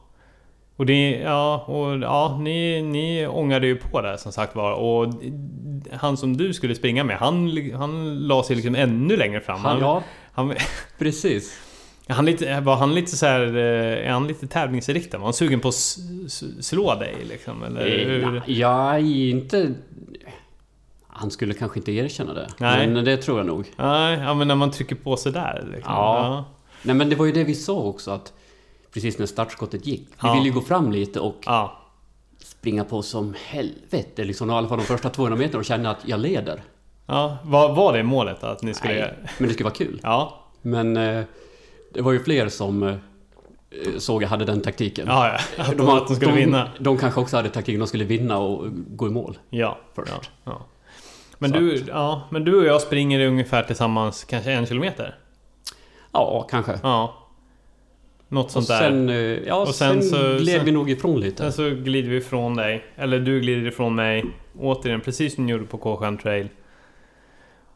Och det, ja, och ja, ni, ni ångade ju på där som sagt var. Och han som du skulle springa med, han, han la sig liksom ännu längre fram. Han, ja, han, *laughs* precis. han lite, var han lite så här, eh, är han lite tävlingsinriktad? Var han sugen på att slå dig liksom? Eller Eh, hur? är inte... Han skulle kanske inte erkänna det. Nej. Men det tror jag nog. Nej, ja, men när man trycker på sig där liksom. Ja. Nej men det var ju det vi sa också att Precis när startskottet gick. Vi Ja. ville ju gå fram lite och Ja. springa på som helvete. Liksom, i alla fall de första 200 meterna och känna att jag leder. ja. Var, var det målet att ni skulle... Nej, men det skulle vara kul. Ja. Men eh, det var ju fler som eh, såg jag hade den taktiken. Ja, ja. *laughs* Att de, att de skulle de, vinna. De kanske också hade taktiken, de skulle vinna och gå i mål. Ja. Först. Ja. ja. Men, Så du, ja, men du och jag springer ungefär tillsammans kanske en kilometer? Ja, kanske. Ja. Något Och sånt där. sen, eh, ja, Och sen, sen så- gled sen- vi nog ifrån lite. Sen så glider vi ifrån dig. Eller du glider ifrån mig. Återigen, precis som ni gjorde på Kåsjön Trail.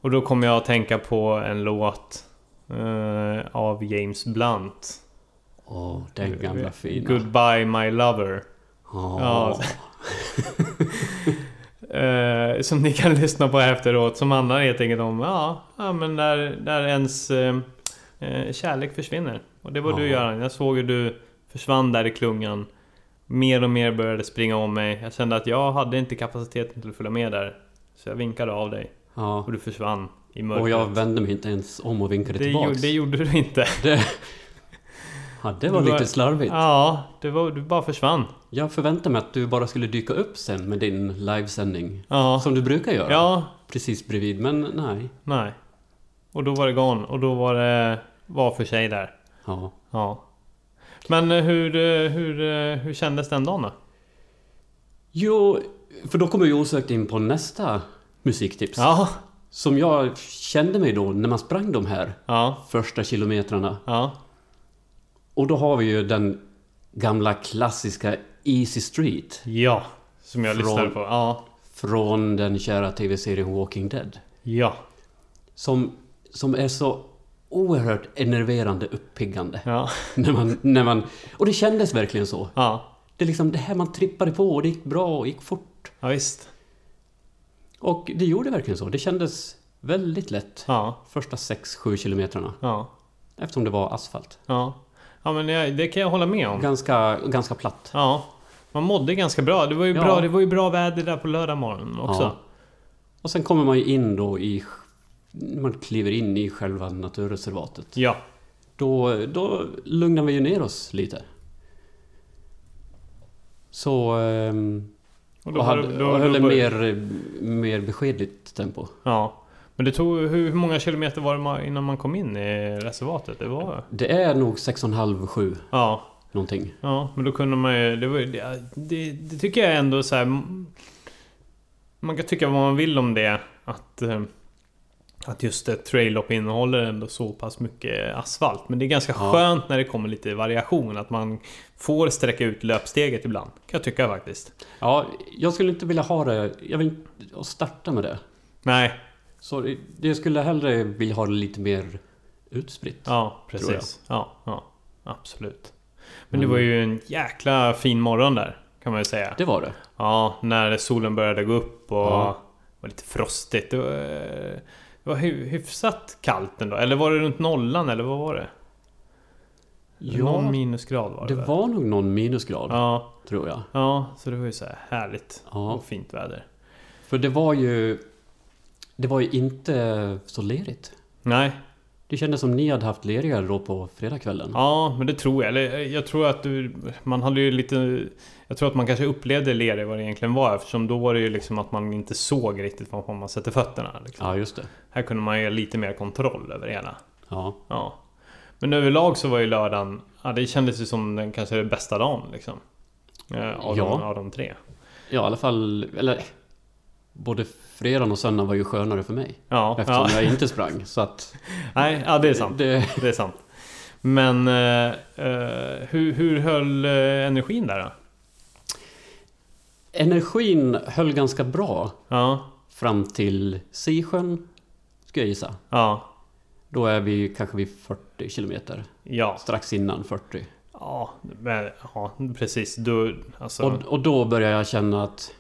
Och då kommer jag att tänka på en låt eh, av James Blunt. Åh, den gamla fina. Goodbye My Lover. Ja. Ja. *laughs* Eh, som ni kan *laughs* lyssna på efteråt. Som handlar helt enkelt om ja, ja men där, där ens eh, eh, kärlek försvinner. Och det var du Ja. Göran. Jag såg hur du försvann där i klungan. Mer och mer började springa om mig. Jag kände att jag hade inte kapaciteten till att följa med där. Så jag vinkade av dig. ja. Och du försvann i mörkret. Och jag vände mig inte ens om och vinkade det, tillbaks. gjorde, det gjorde du inte. *laughs* Det, ja, det var Du var- lite slarvigt. Ja, det var, du bara försvann. Jag förväntade mig att du bara skulle dyka upp sen med din livesändning. Ja. Som du brukar göra. Ja, Precis bredvid, men nej. nej. Och då var det gone. Och då var det var för sig där. Ja. Ja. Men eh, hur, eh, hur, eh, hur kändes den dagen då? Jo, för då kommer vi osökt in på nästa musiktips. Ja, Som jag kände mig då när man sprang de här ja, första kilometrarna. ja. Och då har vi ju den gamla klassiska Easy Street. Ja, som jag Från- lyssnade på. Ja, Från den kära tv-serien Walking Dead. ja, Som, som är så oerhört enerverande uppiggande. Ja. *laughs* När man, när man, och det kändes verkligen så. Ja. Det är liksom det här man trippade på och det gick bra och gick fort. Ja, visst. Och det gjorde verkligen så. Det kändes väldigt lätt. Ja. Första 6-7 kilometrarna. Ja. Eftersom det var asfalt. Ja. Ja, men jag, det kan jag hålla med om. Ganska, ganska platt. Ja. Man mådde ganska bra. Det var ju, Ja. bra, det var ju bra väder där på lördag morgon också. Ja. Och sen kommer man ju in då i... Man kliver in i själva naturreservatet. Ja. Då, då lugnar vi ju ner oss lite. Så... ehm, Och och hade, då- och höll då mer, mer beskedligt tempo. Ja. Men det tog... Hur, många kilometer var det innan man kom in i reservatet? Det var... Det är nog 6,5-7 Ja. någonting. Ja, men då kunde man ju... Det, var, det, det, det tycker jag ändå så här... Man kan tycka vad man vill om det. Att... eh, Att just ett trail-lopp innehåller ändå så pass mycket asfalt. Men det är ganska Ja. skönt när det kommer lite variation. Att man får sträcka ut löpsteget ibland. Kan jag tycka faktiskt. Ja, jag skulle inte vilja ha det... Jag vill inte starta med det. Nej, Så det- jag skulle hellre vilja ha det lite mer utspritt. ja precis. Ja, ja, absolut. Men det var ju en jäkla fin morgon där. Kan man ju säga. Det var det. Ja, när solen började gå upp och Ja. var lite frostigt. Det var, det var hy- hyfsat kallt ändå. Eller var det runt nollan eller vad var det? Ja, Någon minusgrad var det, Det väl? var nog någon minusgrad, Ja, tror jag. ja, så det var ju så här härligt Ja. och fint väder. För det var ju... Det var ju inte så lerigt. Nej, Det kändes som ni hade haft lerigare då på fredagskvällen. ja men det tror jag. Eller jag tror att du, man hade ju lite... Jag tror att man kanske upplevde lere vad det egentligen var eftersom då var det ju liksom att man inte såg riktigt var man sätter fötterna. Liksom. Ja, just det. Här kunde man ju lite mer kontroll över det hela. Ja. Ja. Men överlag så var ju lördagen, ja det kändes ju som den kanske den bästa dagen liksom. Eh, Av, Ja. de, av de tre. ja, i alla fall... Eller... Både fredagen och söndagen var ju skönare för mig. Ja, Eftersom ja. jag inte sprang. Så att... *laughs* Nej, ja det är sant. Det, Det är sant. Men eh, eh, hur, hur höll eh, energin där då? Energin höll ganska bra Ja, fram till Sisjön, ska jag gissa. ja, Då är vi kanske vid 40 kilometer. ja. Strax innan 40. Ja, men, ja precis. Du, alltså, Och, och då börjar jag känna att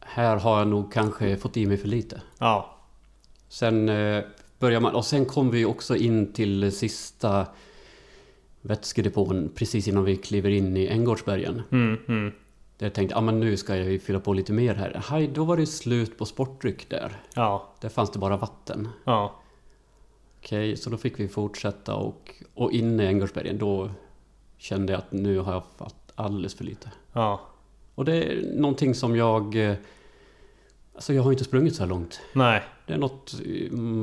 här har jag nog kanske fått i mig för lite. ja, Sen eh, börjar man, och sen kom vi också in till sista vätskedepån precis innan vi kliver in i Änggårdsbergen. mm, mm, Där jag tänkte, ah, men nu ska jag ju fylla på lite mer här. Hej, då var det slut på sportdryck där. ja, Där fanns det bara vatten. ja, Okej, så då fick vi fortsätta och, och inne i Änggårdsbergen då kände jag att nu har jag fått alldeles för lite. ja. Och det är någonting som jag... eh, Alltså jag har inte sprungit så här långt. Nej. Det är något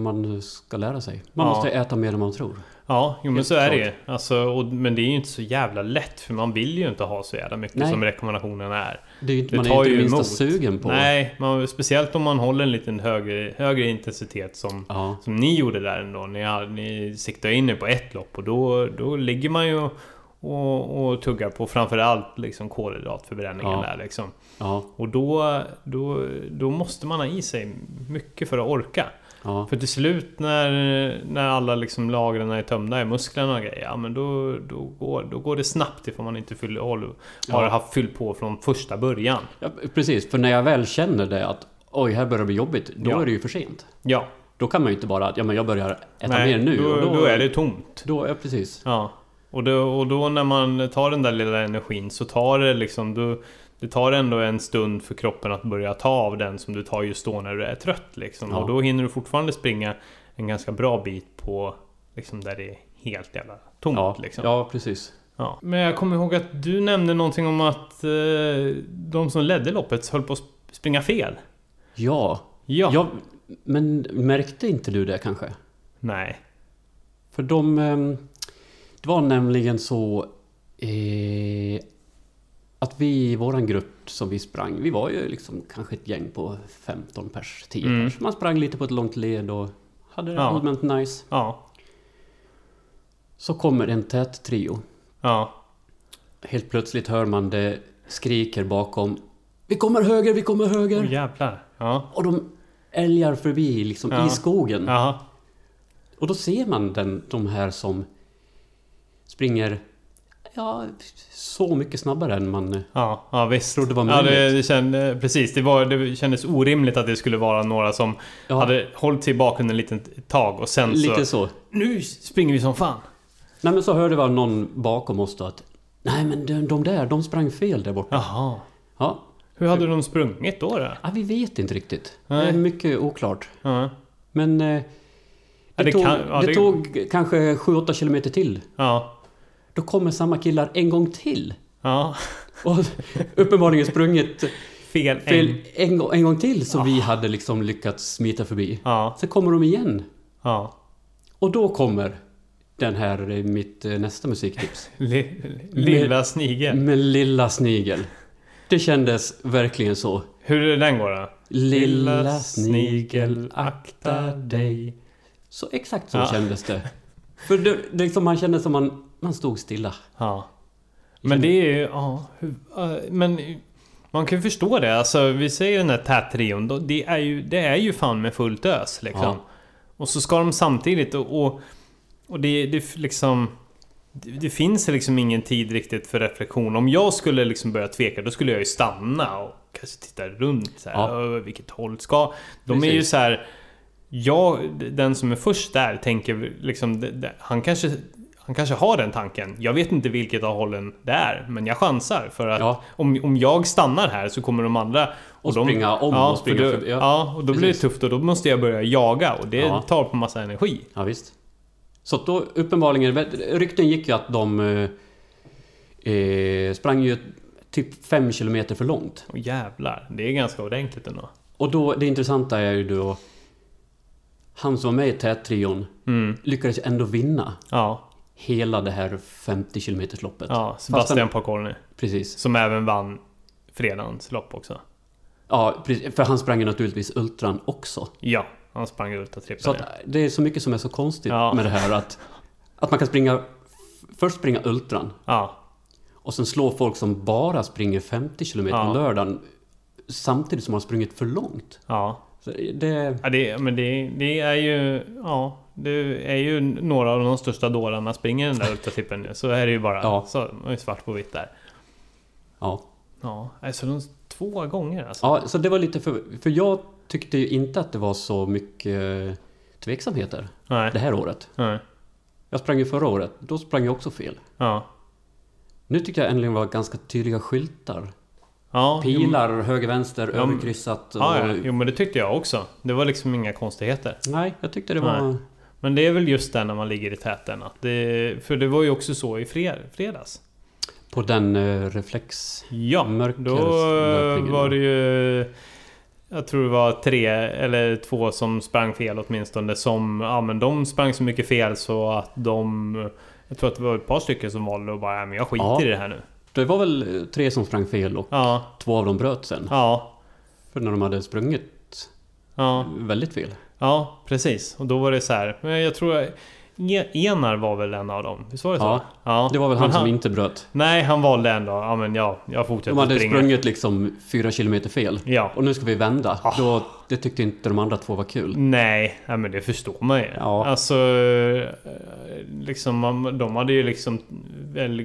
man ska lära sig. Man Ja. måste äta mer än man tror. Ja, jo, men så är det ju. klart. Alltså, och, men det är ju inte så jävla lätt för man vill ju inte ha så jävla mycket Nej. som rekommendationen är. Det är, ju- Det man är ju inte det minsta emot. sugen på. Nej, man, speciellt om man håller en liten högre, högre intensitet som, Ja, som ni gjorde där ändå. Ni, ni siktade in er på ett lopp och då, då ligger man ju och, och tuggar på framförallt liksom kolhydratförbränningen Ja. där liksom. ja, Och då, då, då måste man ha i sig mycket för att orka. Ja. För till slut när, när alla liksom lagren är tömda i musklerna och grejer, ja men då, då, går, då går det snabbt ifall man inte fyller, har Ja. haft fyllt på från första början. ja. Precis, för när jag väl känner det att oj, här börjar det bli jobbigt. Då Ja. är det ju för sent. Ja, Då kan man ju inte bara, ja men jag börjar äta nej, mer nu. Då, och då, är det tomt. Då, ja, precis. Ja. Och då, och då när man tar den där lilla energin så tar det liksom... Då, det tar ändå en stund för kroppen att börja ta av den som du tar just då när du är trött liksom. Ja. Och då hinner du fortfarande springa en ganska bra bit på liksom där det är helt jävla tomt Ja, liksom. ja, precis. Ja. Men jag kommer ihåg att du nämnde någonting om att eh, de som ledde loppet höll på att sp- springa fel. Ja. Ja. ja. Men märkte inte du det kanske? Nej. För de... ehm, Det var nämligen så... Eh, att vi i våran grupp som vi sprang, vi var ju liksom kanske ett gäng på 15 pers, 10 Mm. pers. Man sprang lite på ett långt led och hade det Ja. allmänt nice. Ja. Så kommer en tät trio. Ja. Helt plötsligt hör man det skriker bakom. Vi kommer höger, vi kommer höger! Åh jävlar. Ja. Och de älgar förbi liksom Ja. i skogen. Jaha. Och då ser man den, de här som springer ja, så mycket snabbare än man... Ja, ja visst. Trodde det var ja, det, möjligt. det kände, precis. Det, var, det kändes orimligt att det skulle vara några som Ja, hade hållit sig i bakgrunden ett litet tag och sen lite så... så. Nu springer vi som fan! Nej men så hörde vi någon bakom oss då att Nej men de, de där, de sprang fel där borta. Jaha. Ja, Hur hade de sprungit då? då? ja vi vet inte riktigt. Det Nej. är mycket oklart. Ja. Men eh, det, Ja, det tog, kan- ja, det, det- tog kanske 7-8 kilometer till. Ja. Då kommer samma killar en gång till. Ja. Och uppenbarligen sprungit Fel. fel En. en, gång- en gång till så Ah. vi hade liksom lyckats smita förbi. Ja. Sen kommer de igen. Ja. Och då kommer den här, eh, mitt eh, nästa musiktips. *laughs* Li, lilla snigel. Med Lilla Snigel. Det kändes verkligen så. Hur är den går då? Lilla snigel, akta dig. Så exakt så Ja. kändes det. För det, det liksom man kände som man, man stod stilla. Ja. Men det är ju... Ja. Men... Man kan ju förstå det. Alltså vi säger den här tättrion. då- Det är ju, det är ju fan med fullt ös liksom. Ja. Och så ska de samtidigt och... Och, och det, det liksom... Det, finns liksom ingen tid riktigt för reflektion. Om jag skulle liksom börja tveka då skulle jag ju stanna och kanske titta runt så här. Ja. "Ö, Vilket håll ska... De är ju Precis. så här... Jag, den som är först där tänker liksom... Han kanske... Han kanske har den tanken. Jag vet inte vilket av hållen det är. Men jag chansar. För att Ja. om, om jag stannar här så kommer de andra... Och springa om ja, och springa för då, förbi. Ja, Ja, och då blir det precis. tufft och då måste jag börja jaga. Och det tar på massa energi. Ja, visst. Så då uppenbarligen, rykten gick ju att de eh, eh, sprang ju typ 5 kilometer för långt. Och jävlar, det är ganska ordentligt ändå. Och då, det intressanta är ju då han som var med i tättrion Mm. lyckades ändå vinna Ja, hela det här 50 kilometers loppet. ja Sebastian Pocorni. Precis. Som även vann fredagens lopp också. Ja. För han sprang ju naturligtvis ultran också. Ja, han sprang ultra Så trippel. att det är så mycket som är så konstigt Ja. med det här att, att man kan springa... Först springa ultran Ja, och sen slå folk som bara springer 50 kilometer Ja. lördagen samtidigt som man har sprungit för långt. ja. Så det... ja det, men det, det är ju... Ja, det är ju några av de största dårarna springer den där ultratrippeln nu. Så är det ju bara. Ja. Så, svart på vitt där. Ja. Ja, alltså de två gånger alltså. ja, så det var lite för... För jag tyckte ju inte att det var så mycket tveksamheter Nej, det här året. nej. Jag sprang ju förra året, då sprang jag också fel. Ja. Nu tyckte jag äntligen var ganska tydliga skyltar. Ja, jo, Pilar, höger, vänster, Ja, överkryssat och... Ja, ja, jo men det tyckte jag också. Det var liksom inga konstigheter. Nej, jag tyckte det var... Nej. Men det är väl just där när man ligger i täten. Att det, för det var ju också så i fred, fredags. På den uh, reflex... Ja, då Mörkerslöpningen, var det ju... Jag tror det var tre eller två som sprang fel åtminstone. Som, ja men de sprang så mycket fel så att de... Jag tror att det var ett par stycken som valde att bara, ja men jag skiter Ja. i det här nu. Det var väl eh, tre som sprang fel och Ja, två av dem bröt sen. ja, För när de hade sprungit ja. väldigt fel. Ja, precis. Och då var det så här. Men jag tror... Enar var väl en av dem? Visst var det så? Ja. ja. Det var väl Men han som inte bröt. Nej, han valde ändå. Ja, men ja, jag fortsätter De hade springa. sprungit liksom fyra kilometer fel. Ja. Och nu ska vi vända. Ah. Då, det tyckte inte de andra två var kul. Nej, ja, men det förstår man ju. Ja. Alltså... eh, Liksom, de hade ju liksom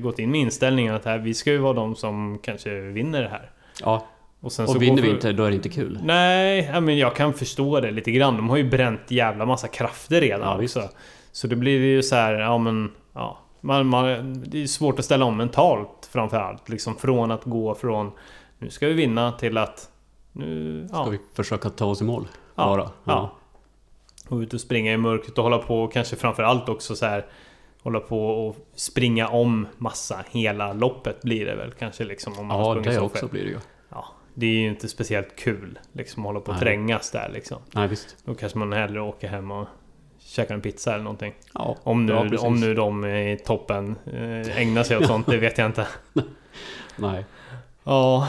gått in med inställningen att här, vi ska ju vara de som kanske vinner det här. Ja, Och, sen och vinner vi inte, då är det inte kul. Nej, men jag kan förstå det lite grann. De har ju bränt jävla massa krafter redan Ja, visst. Så det blir ju så här, ja men... Ja, man, man, det är svårt att ställa om mentalt framförallt. Liksom från att gå från nu ska vi vinna till att nu... Ska Ja, vi försöka ta oss i mål? Ja, Bara. ja. och ut och springa i mörkret och hålla på och kanske framförallt också så här hålla på och springa om massa hela loppet blir det väl kanske liksom om man Ja, det så också blir det ju. Ja, det är ju inte speciellt kul liksom att hålla på och Nej. trängas där liksom. Nej, visst. Då kanske man hellre åker hem och käkar en pizza eller någonting. Ja, Om nu, ja, om nu de i toppen eh, ägnar sig åt *laughs* sånt, det vet jag inte. *laughs* Nej. Ja,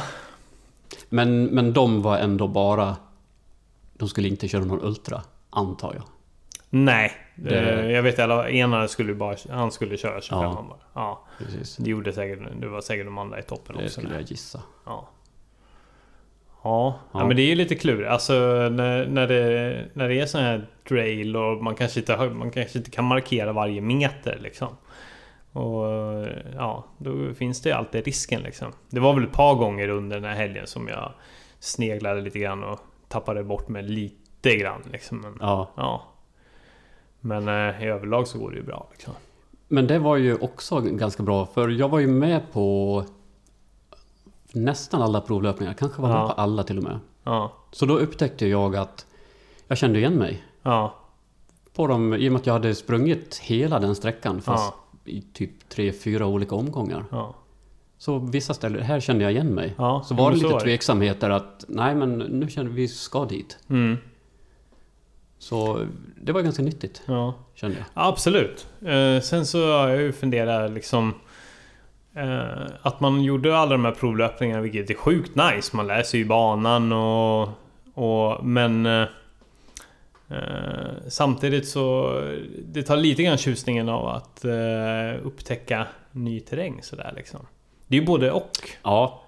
Men, men de var ändå bara... De skulle inte köra någon Ultra, antar jag. nej. Det- Eh, Jag vet alla, ena skulle bara, han skulle köra 25 Ja. bara. Ja, Precis. det gjorde säkert, det var säkert de andra i toppen Det också. skulle jag gissa. Ja. Ja, ja. Men det är ju lite klurigt. Alltså när, när, det, när det är sån här trail och man kanske, inte, man kanske inte kan markera varje meter liksom. Och ja, då finns det alltid risken liksom. Det var väl ett par gånger under den här helgen som jag sneglade lite grann och tappade bort mig lite grann liksom. Men, Ja. ja. Men eh, i överlag så går det ju bra liksom. Men det var ju också ganska bra, för jag var ju med på nästan alla provlöpningar, kanske var Ja. på alla till och med. Ja, Så då upptäckte jag att jag kände igen mig. ja, På dem, I och med att jag hade sprungit hela den sträckan, fast ja, i typ tre, fyra olika omgångar. ja. Så vissa ställen, här kände jag igen mig. ja Så var det lite tveksamheter att, nej men nu känner vi ska dit. Mm, Så det var ganska nyttigt, ja. kände jag. Absolut. Eh, sen så har jag ju funderat liksom... Eh, att man gjorde alla de här provlöpningarna, vilket är sjukt nice. Man lär sig ju banan och... och men... Eh, eh, samtidigt så... Det tar lite grann tjusningen av att eh, upptäcka ny terräng sådär liksom. Det är ju både och. Ja,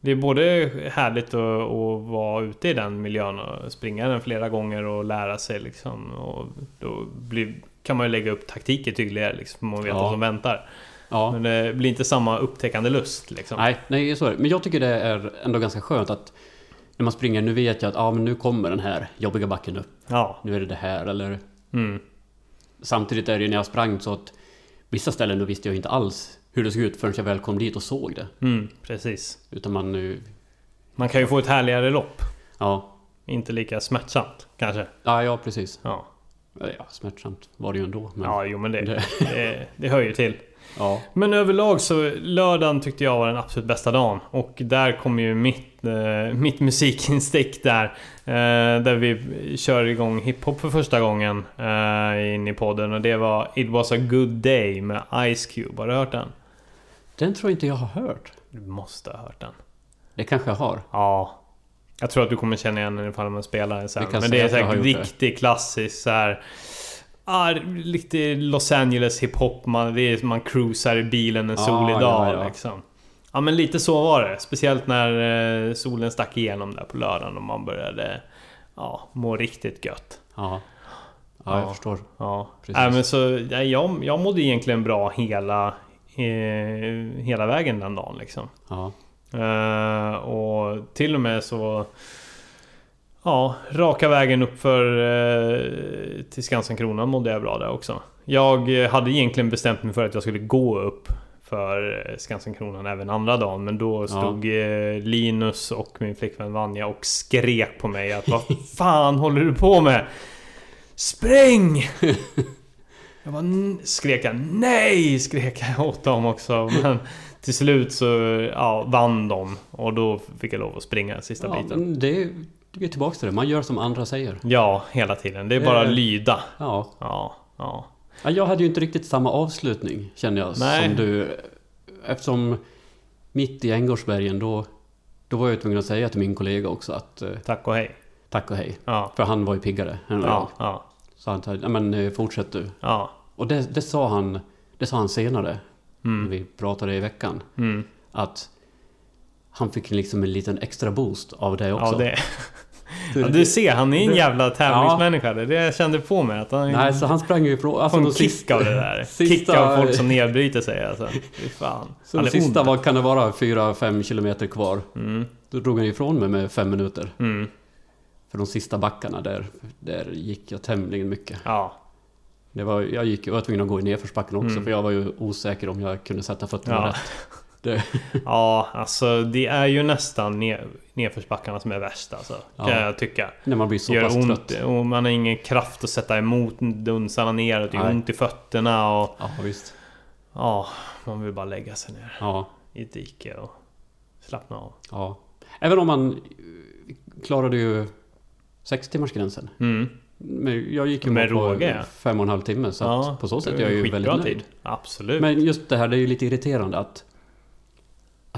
Det är både härligt att, att vara ute i den miljön och springa den flera gånger och lära sig liksom. Och då blir, kan man ju lägga upp taktiker tydligare liksom och veta Ja. vad som väntar. Ja. Men det blir inte samma upptäckande lust liksom. Nej, nej, så är det. Men jag tycker det är ändå ganska skönt att när man springer, nu vet jag att ah, men nu kommer den här jobbiga backen upp. Ja. Nu är det det här, eller... Mm. Samtidigt är det ju när jag sprang så att vissa ställen då visste jag inte alls hur det såg ut förrän jag väl kom dit och såg det. Mm, precis. Utan man nu... Man kan ju få ett härligare lopp. Ja, Inte lika smärtsamt kanske. ja, ja precis. Ja, Ja, smärtsamt var det ju ändå. Men, ja jo men det, det, det hör ju till. Ja, Men överlag så lördagen tyckte jag var den absolut bästa dagen. Och där kommer ju mitt, eh, mitt musikinstick där. Eh, där vi kör igång hiphop för första gången eh, in i podden. Och det var It was a good day med Ice Cube. Har du hört den? den tror jag inte jag har hört. Du måste ha hört den. Det kanske jag har. Ja. Jag tror att du kommer känna igen den ifall man spelar den sen. Det Men det är säkert riktigt klassisk så här. Ah, lite Los Angeles hiphop. Man, det är, man cruisar i bilen en Ja, solig ja, dag ja. liksom. Ja men lite så var det. Speciellt när eh, solen stack igenom där på lördagen och man började ja, må riktigt gött. Ja, ja jag Ja. förstår. Ja. Precis. Nej, men så, ja, jag, jag mådde egentligen bra hela, eh, hela vägen den dagen liksom. Ja, Eh, och till och med så... Ja, raka vägen upp för uh, till Skansen Kronan mådde jag bra där också. Jag eh, hade egentligen bestämt mig för att jag skulle gå upp för eh, Skansen Kronan även andra dagen. Men då stod eh, Linus och min flickvän Vanja och skrek på mig att vad fan håller du på med? Spräng! *laughs* Jag bara, skrek jag nej! Skrek jag åt dem också. Men till slut så ja, vann de. Och då fick jag lov att springa sista ja biten. det, vi är tillbaka till det. Man gör som andra säger. Ja, hela tiden. Det är bara Eh. lyda. Ja. Ja, ja. Ja, Jag hade ju inte riktigt samma avslutning känner jag Nej. som du. Eftersom mitt i Änggårdsbergen då, då var jag tvungen att säga till min kollega också att eh, Tack och hej. tack och hej. Ja, För han var ju piggare än ja, ja. Så han sa, ja men eh, fortsätt du. ja. Och det, det, sa han, det sa han senare, när Mm, vi pratade i veckan. mm. Att han fick liksom en liten extra boost av det också. Ja, det... *laughs* Ja, du ser, han är en jävla tävlingsmänniska. Det det jag kände på mig. Att han Nej, så han sprang ju ifrån... Alltså de kick sista, av det där. *laughs* sista- Kick av folk som nedbryter sig alltså. Fy fan. så Han de sista var, kan det vara 4-5 kilometer kvar. Mm, Då drog han ifrån mig med fem minuter. mm. För de sista backarna där, där gick jag tämligen mycket. Ja, Det var, jag, gick, jag var tvungen att gå i nedförsbacken också Mm. för jag var ju osäker om jag kunde sätta fötterna Ja. rätt. *laughs* Det, ja, alltså det är ju nästan ner, nedförsbackarna som är värst alltså. Kan Ja. jag tycka. när man blir så gör pass ont trött. och man har ingen kraft att sätta emot dunsarna neråt. Det gör ont i fötterna och... Ja, visst. Ja, man vill bara lägga sig ner Ja, i ett dike och slappna av. ja. Även om man eh, klarade ju sex timmars gränsen. Mm. Men jag gick ju Med på råge, ja. fem och en halv timme så att på så sätt är jag ju väldigt nöjd. tid. Absolut. Men just det här, det är ju lite irriterande att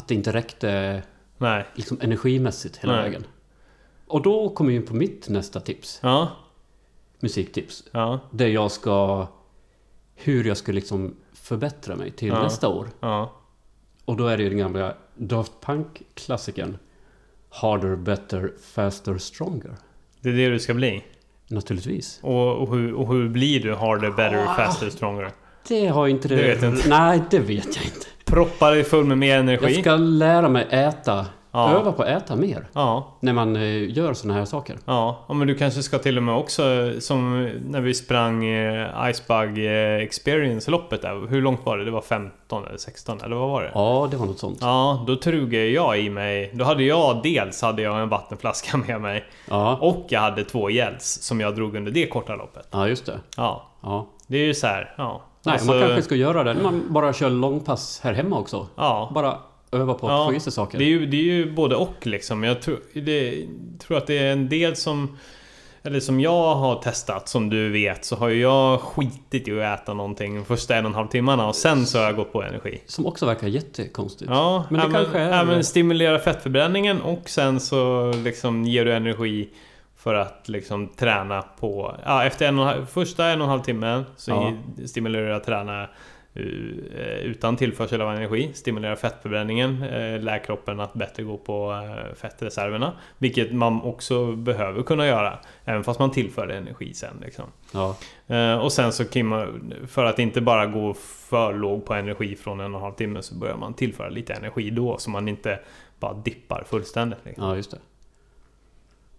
att det inte räckte Nej. liksom energimässigt hela Nej. vägen. Och då kommer vi in på mitt nästa tips. Ja, Musiktips. ja, Där jag ska... Hur jag ska liksom förbättra mig till Ja. nästa år. Och då är det ju den gamla Daft Punk-klassikern Harder, better, faster, stronger. Det är det du ska bli. Naturligtvis. Och, och, hur, och hur blir du harder, better, Ah. faster, stronger? Det har inte det... Vet inte. Nej, det vet jag inte. Proppa dig full med mer energi. Jag ska lära mig äta. Ja. Öva på att äta mer. Ja, När man eh, gör såna här saker. ja. ja, men du kanske ska till och med också som när vi sprang eh, Icebug eh, Experience-loppet där. Hur långt var det? Det var 15 eller 16 eller vad var det? Ja, det var något sånt. Ja, då trugade jag i mig. Då hade jag dels hade jag en vattenflaska *laughs* med mig Ja, och jag hade två gels som jag drog under det korta loppet. ja just det. Ja, Ja. det är ju så här. Ja. Nej, Alltså, man kanske ska göra det när man bara kör långpass här hemma också. Ja, Bara öva på att Ja, få i sig saker. det är, ju, det är ju både och liksom. Jag tror, det, tror att det är en del som... Eller som jag har testat, som du vet, så har ju jag skitit i att äta någonting första en och en halv timmarna och sen så har jag gått på energi. Som också verkar jättekonstigt. Ja, Men det även, kanske är- även stimulera fettförbränningen och sen så liksom ger du energi för att liksom träna på... Ja, efter en och, första en och en halv timme så Ja. stimulerar du att träna eh, utan tillförsel av energi. Stimulera fettförbränningen. eh, Lär kroppen att bättre gå på eh, fettreserverna. Vilket man också behöver kunna göra. Även fast man tillför energi sen liksom. Ja, Och sen så kan man, för att inte bara gå för låg på energi från en och en halv timme så börjar man tillföra lite energi då så man inte bara dippar fullständigt. Liksom. ja just det.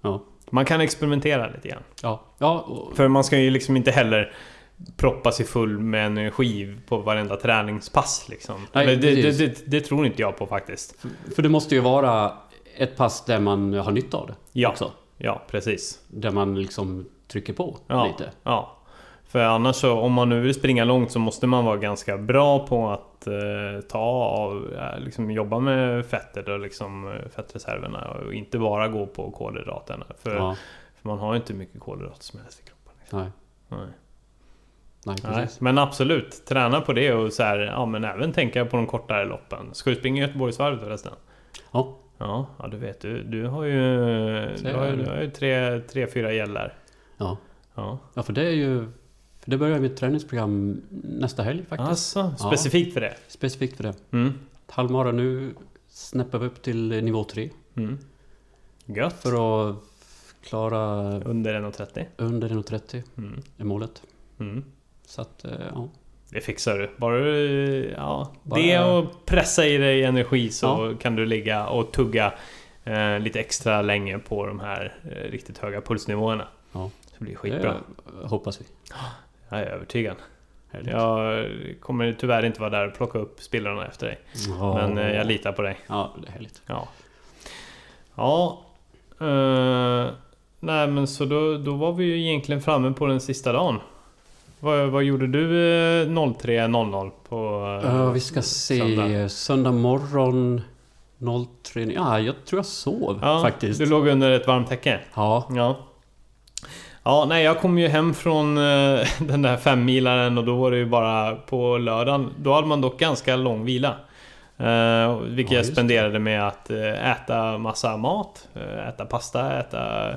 Ja. Man kan experimentera lite grann. Ja, ja och, För man ska ju liksom inte heller proppa sig full med energi på varenda träningspass liksom. Nej, det, det, det, det tror inte jag på faktiskt. för det måste ju vara ett pass där man har nytta av det Ja. också. Ja, precis. Där man liksom trycker på Ja, lite. ja. För annars så, om man nu vill springa långt så måste man vara ganska bra på att eh, ta av, eh, liksom jobba med fettet och liksom eh, fettreserverna och inte bara gå på kolhydraterna. För, Ja, för man har ju inte mycket kolhydrater som helst i kroppen. Liksom. nej, Nej. nej, Nej. Men absolut, träna på det och så här, ja men även tänka på de kortare loppen. Ska du springa Göteborgsvarvet förresten? Ja, Ja, ja du vet du, du har ju, du har du har ju tre, tre, fyra gällar. ja. Ja. ja, för det är ju... För det börjar mitt träningsprogram nästa helg faktiskt. Alltså, specifikt för det? Specifikt för det. Mm. Halvmara nu snäppar vi upp till nivå 3. Mm. Gött. För att klara Under 1,30. under 1,30 Mm. är målet. Mm. Så att, eh, ja. Det fixar du. Bara du... Ja, Bara- det och pressa i dig energi så kan du ligga och tugga eh, lite extra länge på de här eh, riktigt höga pulsnivåerna. Ja. Så det blir skitbra. Det hoppas vi. *gasps* Jag är övertygad. Härligt. Jag kommer tyvärr inte vara där och plocka upp spillrorna efter dig. Ja. Men eh, jag litar på dig. Ja, det är härligt. Ja. Ja. eh, nej men så då, då var vi ju egentligen framme på den sista dagen. Vad, vad gjorde du eh, 03.00 på... eh, Ja, vi ska se. söndag? Söndag, morgon 03. Ja, jag tror jag sov Ja, faktiskt. Du låg under ett varmt täcke? Ja, Ja. Ja, nej jag kom ju hem från eh, *laughs* den där femmilaren och då var det ju bara på lördagen. Då hade man dock ganska lång vila. Eh, vilket Ja, jag spenderade med att eh, äta massa mat. Äta pasta, äta,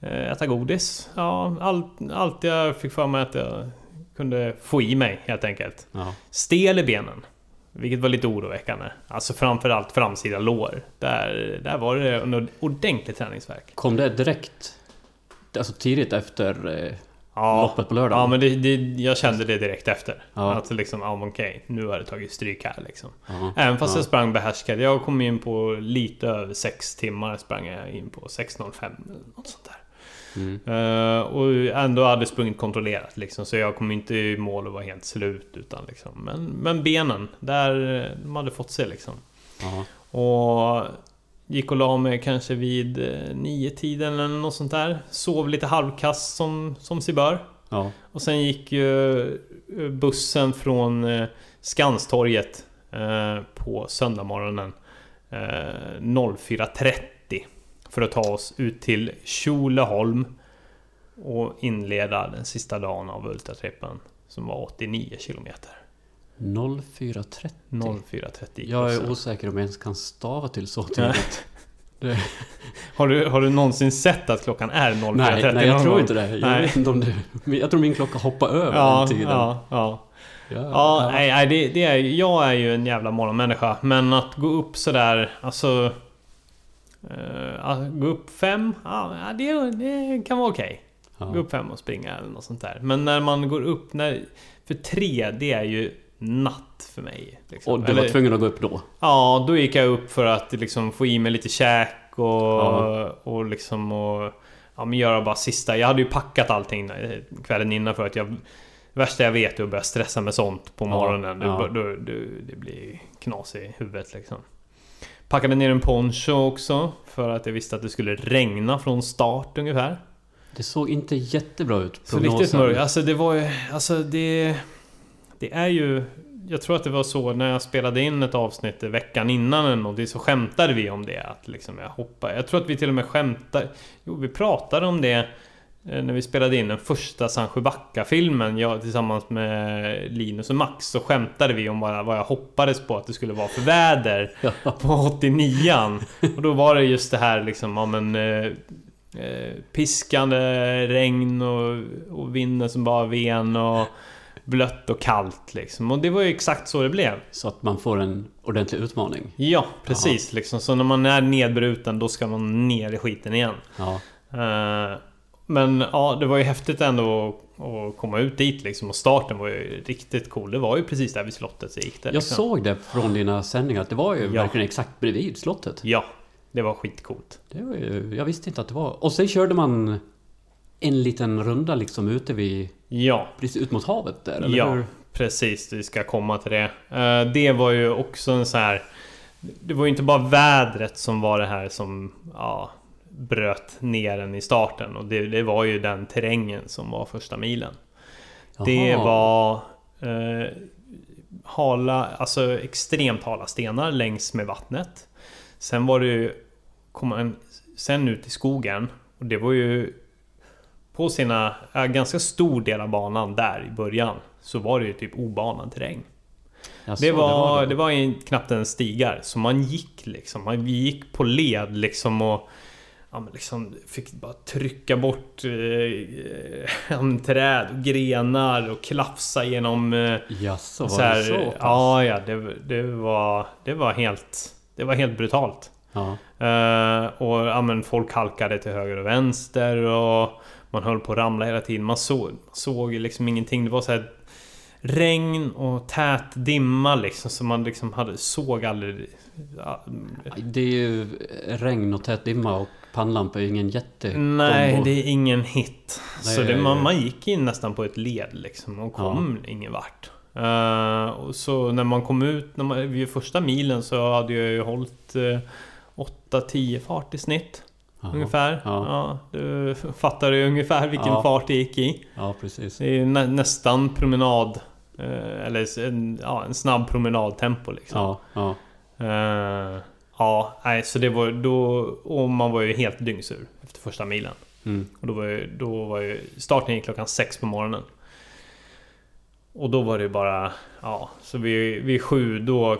äta godis. Ja, allt, allt jag fick för mig att jag kunde få i mig helt enkelt. ja. Stel i benen. Vilket var lite oroväckande. Alltså framförallt framsida lår. Där, där var det en ordentlig träningsvärk. Kom det direkt? Alltså tidigt efter eh, Ja, loppet på lördagen? ja men det, det, jag kände det direkt efter. Ja. Att liksom, ja okej, nu har det tagit stryk här liksom. Ja. Även fast ja. jag sprang behärskad. Jag kom in på lite över 6 timmar sprang jag in på 6.05 eller något sånt där. Mm. Eh, och ändå hade sprungit kontrollerat liksom. Så jag kom inte i mål och var helt slut. Utan liksom. men, men benen, där de hade fått se liksom. Ja. Och gick och la mig kanske vid eh, nio tiden eller något sånt där. Sov lite halvkast som, som sig bör. ja. Och sen gick ju eh, bussen från eh, Skanstorget eh, på söndagmorgonen eh, 04.30 för att ta oss ut till Tjolöholm och inleda den sista dagen av Ultratrippen som var 89 kilometer. 04.30. 04.30 Jag är osäker om jag ens kan stava till så tidigt. *laughs* Det, Har du, har du någonsin sett att klockan är 04.30 nej, nej, jag tror gång? inte det. Jag, Nej. vet inte om det jag tror min klocka hoppar över Ja, den tiden. ja, ja. Ja, Ja, nej, nej det, det är, jag är ju en jävla morgonmänniska. Men att gå upp sådär, alltså... Ja, gå upp fem, ja, det, det kan vara okej. Ja. Gå upp fem och springa eller något sånt där. Men när man går upp, när, för tre, det är ju natt för mig. liksom. Och du var Eller- tvungen att gå upp då? Ja, då gick jag upp för att liksom få i mig lite käk och, Ja. och liksom och, ja, men göra bara sista. Jag hade ju packat allting eh, kvällen innan för att jag... Det värsta jag vet är att börja stressa med sånt på morgonen. ja. Det, då, då, det blir knas i huvudet liksom. Packade ner en poncho också för att jag visste att det skulle regna från start ungefär. Det såg inte jättebra ut, Så riktigt mörkt. Alltså det var ju... Alltså det... Det är ju... Jag tror att det var så när jag spelade in ett avsnitt veckan innan eller någonting så skämtade vi om det. Att liksom jag hoppar. Jag tror att vi till och med skämtade... Jo, vi pratade om det eh, när vi spelade in den första Sancho Backa-filmen. Jag tillsammans med Linus och Max. Så skämtade vi om vad, vad jag hoppades på att det skulle vara för väder *laughs* Ja. på 89an. Och då var det just det här liksom, ja men... Eh, eh, piskande regn och, och vinden som bara ven och blött och kallt liksom. Och det var ju exakt så det blev. Så att man får en ordentlig utmaning. Ja, precis liksom. Så när man är nedbruten då ska man ner i skiten igen. Ja. Eh, men ja, det var ju häftigt ändå att, komma ut dit liksom. Och starten var ju riktigt cool. Det var ju precis där vid slottet så gick det. Jag Liksom. såg det från dina sändningar att det var ju Ja. verkligen exakt bredvid slottet. Ja, det var skitcoolt. Det var ju, jag visste inte att det var... Och sen körde man en liten runda liksom ute vid... Ja, Precis ut mot havet där, eller Ja, hur? precis. Vi ska komma till det. Eh, Det var ju också en så här... Det var ju inte bara vädret som var det här som ja, bröt ner en i starten. Och det, det var ju den terrängen som var första milen. Det Jaha. var eh, hala, alltså extremt hala stenar längs med vattnet. Sen var det ju komma en, sen ut i skogen och det var ju på sina, ja, ganska stor del av banan där i början så var det ju typ obanad terräng. Jaså, Det var, det. det var ju knappt en stigar, så man gick liksom. Man, vi gick på led liksom och ja, men liksom fick bara trycka bort eh, *laughs* en träd och grenar och klafsa genom eh, Jaså, var så här, det så pass? Ja, ja, det, det, var, det var helt... Det var helt brutalt. Ja. Eh, och ja, men folk halkade till höger och vänster och man höll på att ramla hela tiden. Man såg, såg liksom ingenting. Det var så här regn och tät dimma liksom. Så man liksom hade, såg aldrig... Ja, Det är ju regn och tät dimma och pannlampa är ju ingen jättekombo. nej, det är ingen hit. Så Nej, det, man, man gick in nästan på ett led liksom och kom ingen vart. Eh, och så när man kom ut, när man, vid första milen så hade jag ju hållit uh, 8-10 fart i snitt. Jaha. Ungefär. Ja. Ja. du fattar ju ungefär vilken Ja. fart det gick i. Ja, precis. Det är ju nä nästan promenad. eh, eller en, ja, en snabb promenadtempo liksom. Ja, ja. Eh, ja, nej, så det var då... Och man var ju helt dyngsur efter första milen. Mm. Och då var ju, då var ju... Starten gick klockan sex på morgonen. Och då var det bara... Ja, så vid, vid sju då...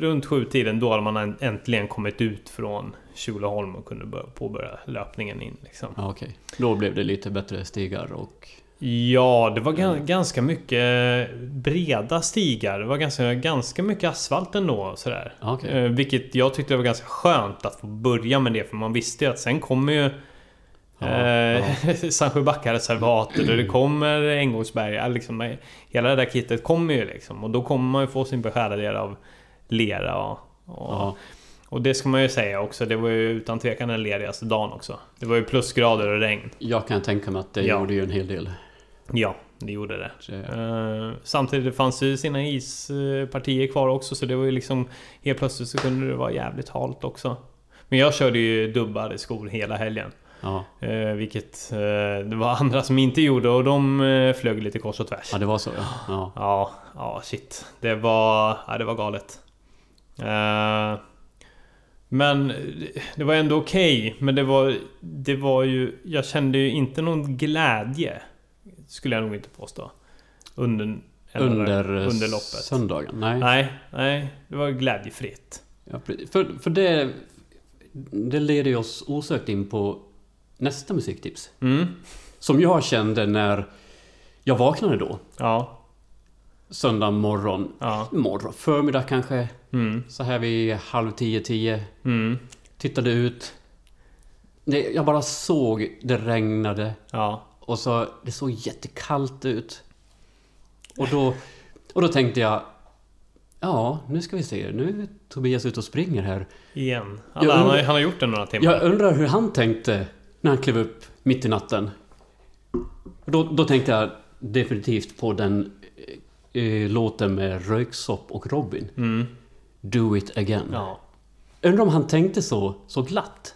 Runt sju tiden då hade man änt- äntligen kommit ut från Tjolöholm och kunde börja, påbörja löpningen in liksom. ja okej. Då blev det lite bättre stigar och... Ja, det var ga- ganska mycket breda stigar. Det var ganska, ganska mycket asfalt ändå. Sådär. Okej. Eh, vilket jag tyckte var ganska skönt att få börja med det. För man visste ju att sen kommer ju Ja, eh, *laughs* Sandsjöbackareservatet och det kommer Änggårdsberga. Liksom, eh, hela det där kittet kommer ju liksom. Och då kommer man ju få sin beskärda del av lera. Och, och, Ja, och det ska man ju säga också. Det var ju utan tvekan den ledigaste dagen också. Det var ju plusgrader och regn. jag kan tänka mig att det Ja. gjorde ju en hel del. Ja, det gjorde det. Så, Eh, samtidigt det fanns ju sina ispartier kvar också så det var ju liksom Helt plötsligt så kunde det vara jävligt halt också. Men jag körde ju dubbade skor hela helgen. Ja. Eh, vilket eh, det var andra som inte gjorde och de eh, flög lite kors och tvärs. ja, det var så ja. ja. Ja, ja shit. Det var, ja, det var galet. Eh, men det var ändå okej. men det var, det var ju... Jag kände ju inte någon glädje. Skulle jag nog inte påstå. Under, Under, under loppet. söndagen? Nej. Nej, nej. Det var glädjefritt. Ja, för, för det... Det leder oss osökt in på nästa musiktips. Mm. Som jag kände när jag vaknade då. Ja. Söndag morgon. Ja. Morgon, förmiddag kanske. Mm. Så här vid halv tio, tio. Mm. Tittade ut. Nej, jag bara såg det regnade Ja. och så det såg jättekallt ut. Och då, och då tänkte jag Ja, nu ska vi se. Nu är Tobias ute och springer här. Igen. Han, Jag han, har, undrar- han har gjort det några timmar. Jag undrar hur han tänkte när han klev upp mitt i natten. Då, då tänkte jag definitivt på den eh, låten med Röyksopp och Robin. Mm. Do it again. Ja. Undrar om han tänkte så, så glatt?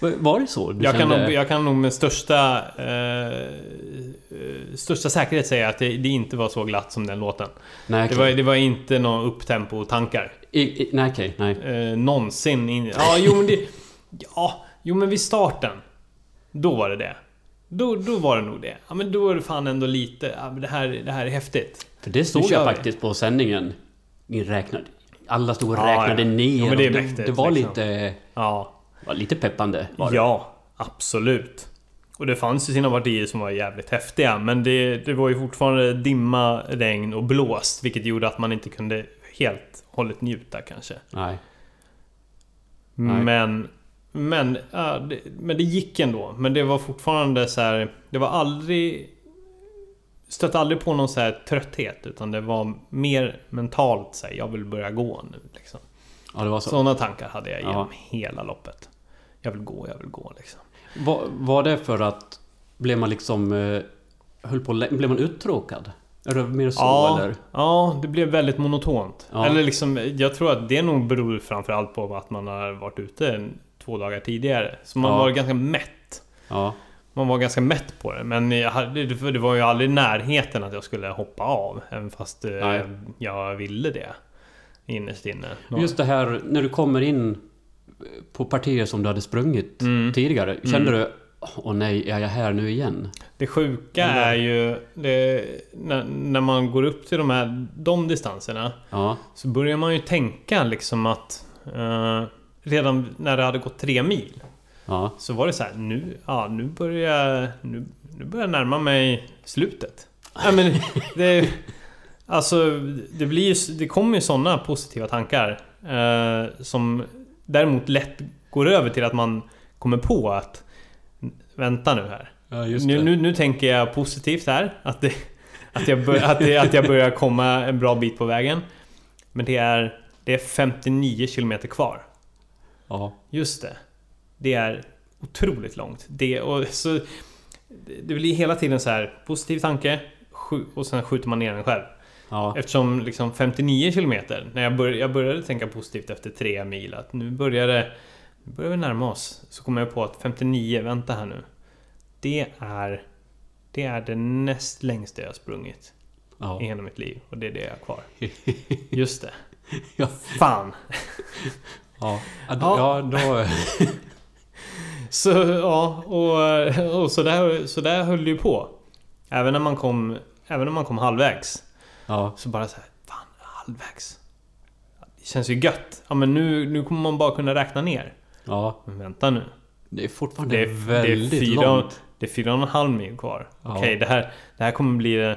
Var- det så? Du Jag kan, kände- nog, jag kan nog med största, eh, eh, största säkerhet säga att det, det inte var så glatt som den låten. Nej, Det okej. var, det var inte några upptempo-tankar. I, i, nej, okej. Nej. Eh, någonsin in... Ja, jo men det... Ja, jo men vid starten. Då var det det. Då, då var det nog det. Ja men då är det fan ändå lite... Ja, men det, här, det här är häftigt. För det såg jag vi. faktiskt på sändningen. Ni räknade... Alla stod och räknade ja. ner. Ja, men det är mäktigt, det var liksom. lite... Ja. Var lite peppande var det. Ja, absolut. Och det fanns ju sina partier som var jävligt häftiga. Men det, det var ju fortfarande dimma, regn och blåst. Vilket gjorde att man inte kunde helt och hållet njuta kanske. Nej. Nej. Men... Men, ja, det, men det gick ändå. Men det var fortfarande så här. Det var aldrig... Stötte aldrig på någon så här trötthet. Utan det var mer mentalt så här, jag vill börja gå nu. Liksom. Ja, så. Sådana tankar hade jag genom Ja. hela loppet. Jag vill gå, jag vill gå liksom. Var, var det för att... Blev man liksom... eh, Höll på Blev man uttråkad? Är det mer så ja, eller? ja, det blev väldigt monotont. Ja. Eller liksom, jag tror att det nog beror framförallt på att man har varit ute två dagar tidigare. Så man Ja. var ganska mätt. Ja. Man var ganska mätt på det. Men jag hade, det var ju aldrig i närheten att jag skulle hoppa av. Även fast eh, Nej. jag ville det. Innerst inne. Just det här när du kommer in på partier som du hade sprungit Mm. tidigare. Kände du... Åh nej, är jag här nu igen? Det sjuka Mm. är ju det, när, när man går upp till de här de distanserna. Ja. Så börjar man ju tänka liksom att eh, Redan när det hade gått tre mil Ja. Så var det så här, nu, ja, nu börjar nu, nu börjar jag närma mig slutet. Ja, men det, alltså, det, blir ju, det kommer ju sådana positiva tankar eh, Som däremot lätt går över till att man kommer på att Vänta nu här. Ja, Nu, nu, nu tänker jag positivt här. Att, det, att, jag bör, att, det, att jag börjar komma en bra bit på vägen. Men det är, det är 59 km kvar. Ja. Just det. Det är otroligt långt. Det, och så, det- blir hela tiden så här positiv tanke och sen skjuter man ner den själv. Ja. Eftersom liksom 59 km, när jag, bör, jag började tänka positivt efter tre mil att nu börjar det nu börjar vi närma oss. Så kommer jag på att 59, vänta här nu. Det är Det är det näst längsta jag har sprungit Ja. i hela mitt liv. Och det är det jag har kvar. *laughs* Just det. Ja. Fan! Ja. Ja, då, Ja. då... Så ja, och, och så, där, så där höll det ju på. Även när man kom, även när man kom halvvägs. Ja. Så bara så här, fan halvvägs. Det känns ju gött. Ja men nu, nu kommer man bara kunna räkna ner. Ja. Men vänta nu. Det är fortfarande Det är, väldigt det är fyra, långt. Det är fyra och en halv mil kvar. Ja. Okej, det, här, det här kommer bli den,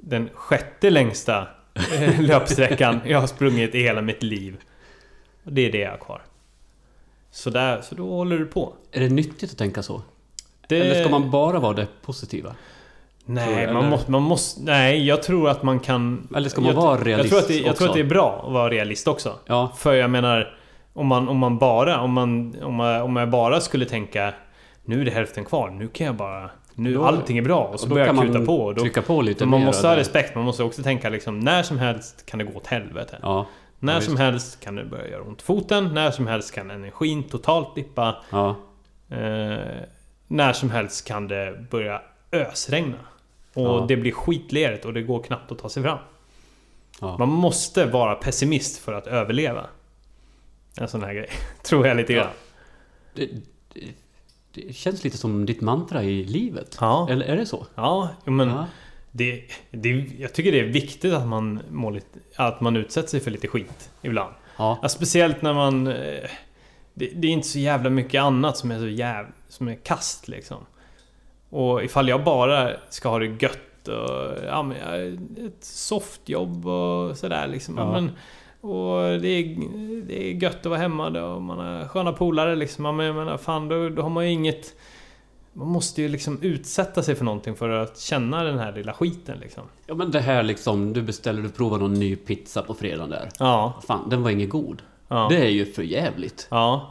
den sjätte längsta eh, löpsträckan *laughs* jag har sprungit i hela mitt liv. Och det är det jag har kvar. Så, där, så då håller du på. Är det nyttigt att tänka så? Det, Eller ska man bara vara det positiva? Nej, jag, man måste, man måste... Nej, jag tror att man kan... Eller ska man jag, vara jag realist tror, att det, jag tror att det är bra att vara realist också. Ja. För jag menar... Om man, om man bara... Om, man, om, man, om jag bara skulle tänka... Nu är det hälften kvar. Nu kan jag bara... Nu Då- allting är bra. Och så Och börjar jag kuta man på. Och då, trycka på lite man måste ha respekt. Man måste också tänka liksom... När som helst kan det gå åt helvete. Ja. När ja, som helst kan det börja göra ont i foten. När som helst kan energin totalt dippa. Ja. Eh, när som helst kan det börja ösregna. Och Ja. det blir skitlerigt och det går knappt att ta sig fram. Man måste vara pessimist för att överleva. En sån här grej. *laughs* Tror jag lite grann. Det, det, det känns lite som ditt mantra i livet. Ja. Eller är det så? Ja, men. Det, det, jag tycker det är viktigt att man, mår lite, att man utsätter sig för lite skit ibland. Ja. Ja, speciellt när man... eh, Det, det är inte så jävla mycket annat som är så jäv, som är kast liksom. Och ifall jag bara ska ha det gött och... Ja, men ett softjobb och sådär liksom. Ja. Men, Och det är, det är gött att vara hemma då, och man har sköna polare liksom. Men jag menar, fan då, då har man ju inget... Man måste ju liksom utsätta sig för någonting för att känna den här lilla skiten liksom. Ja men det här liksom, du beställer, du provar någon ny pizza på fredagen där. Ja, Fan, den var ingen god. ja, Det är ju för jävligt. ja,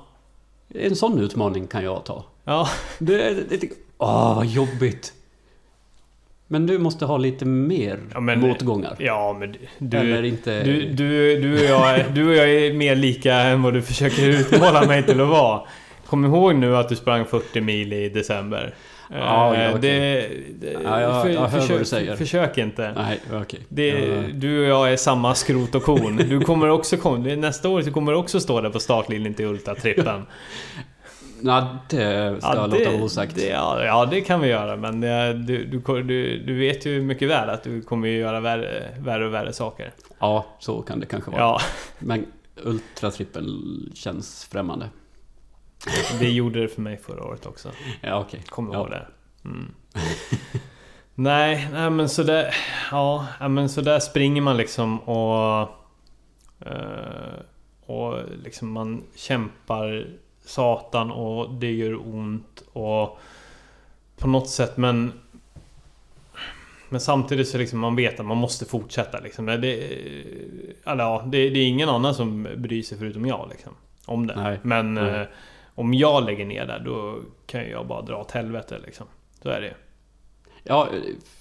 En sån utmaning kan jag ta. ja. Det är... Det, åh, vad jobbigt. Men du måste ha lite mer Ja, men- motgångar. Ja, men du... Eller inte... Du, du, du, och jag, du och jag är mer lika än vad du försöker utmåla mig till att vara. Kom ihåg nu att du sprang 40 mil i december. Ja, Eh, ja, okej. det, det, Ja, jag- jag hör vad försök, du säger. Försök inte. Nej, okej. Det, Ja. Du och jag är samma skrot och korn. Du kommer också kom, nästa år så kommer du också stå där på startlinjen till Ultratrippen. *laughs* Nej, det ska jag låta vara osagt. Det, ja, ja, det kan vi göra. Men det, du, du, du, du vet ju mycket väl att du kommer göra värre, värre och värre saker. Ja, så kan det kanske vara. Ja, Men ultratrippel känns främmande. Det gjorde det för mig förra året också. Ja, okej. Kommer Ja. ihåg det. Mm. nej, nej men sådär... Ja, ja, men sådär springer man liksom och... eh, och liksom man kämpar satan och det gör ont och... På något sätt men... Men samtidigt så liksom man vet att man måste fortsätta liksom. Det, eller ja, det, det är ingen annan som bryr sig förutom jag liksom. Om det. Nej. Men Nej. Om jag lägger ner där då kan jag bara dra åt helvete liksom. Så är det. Ja,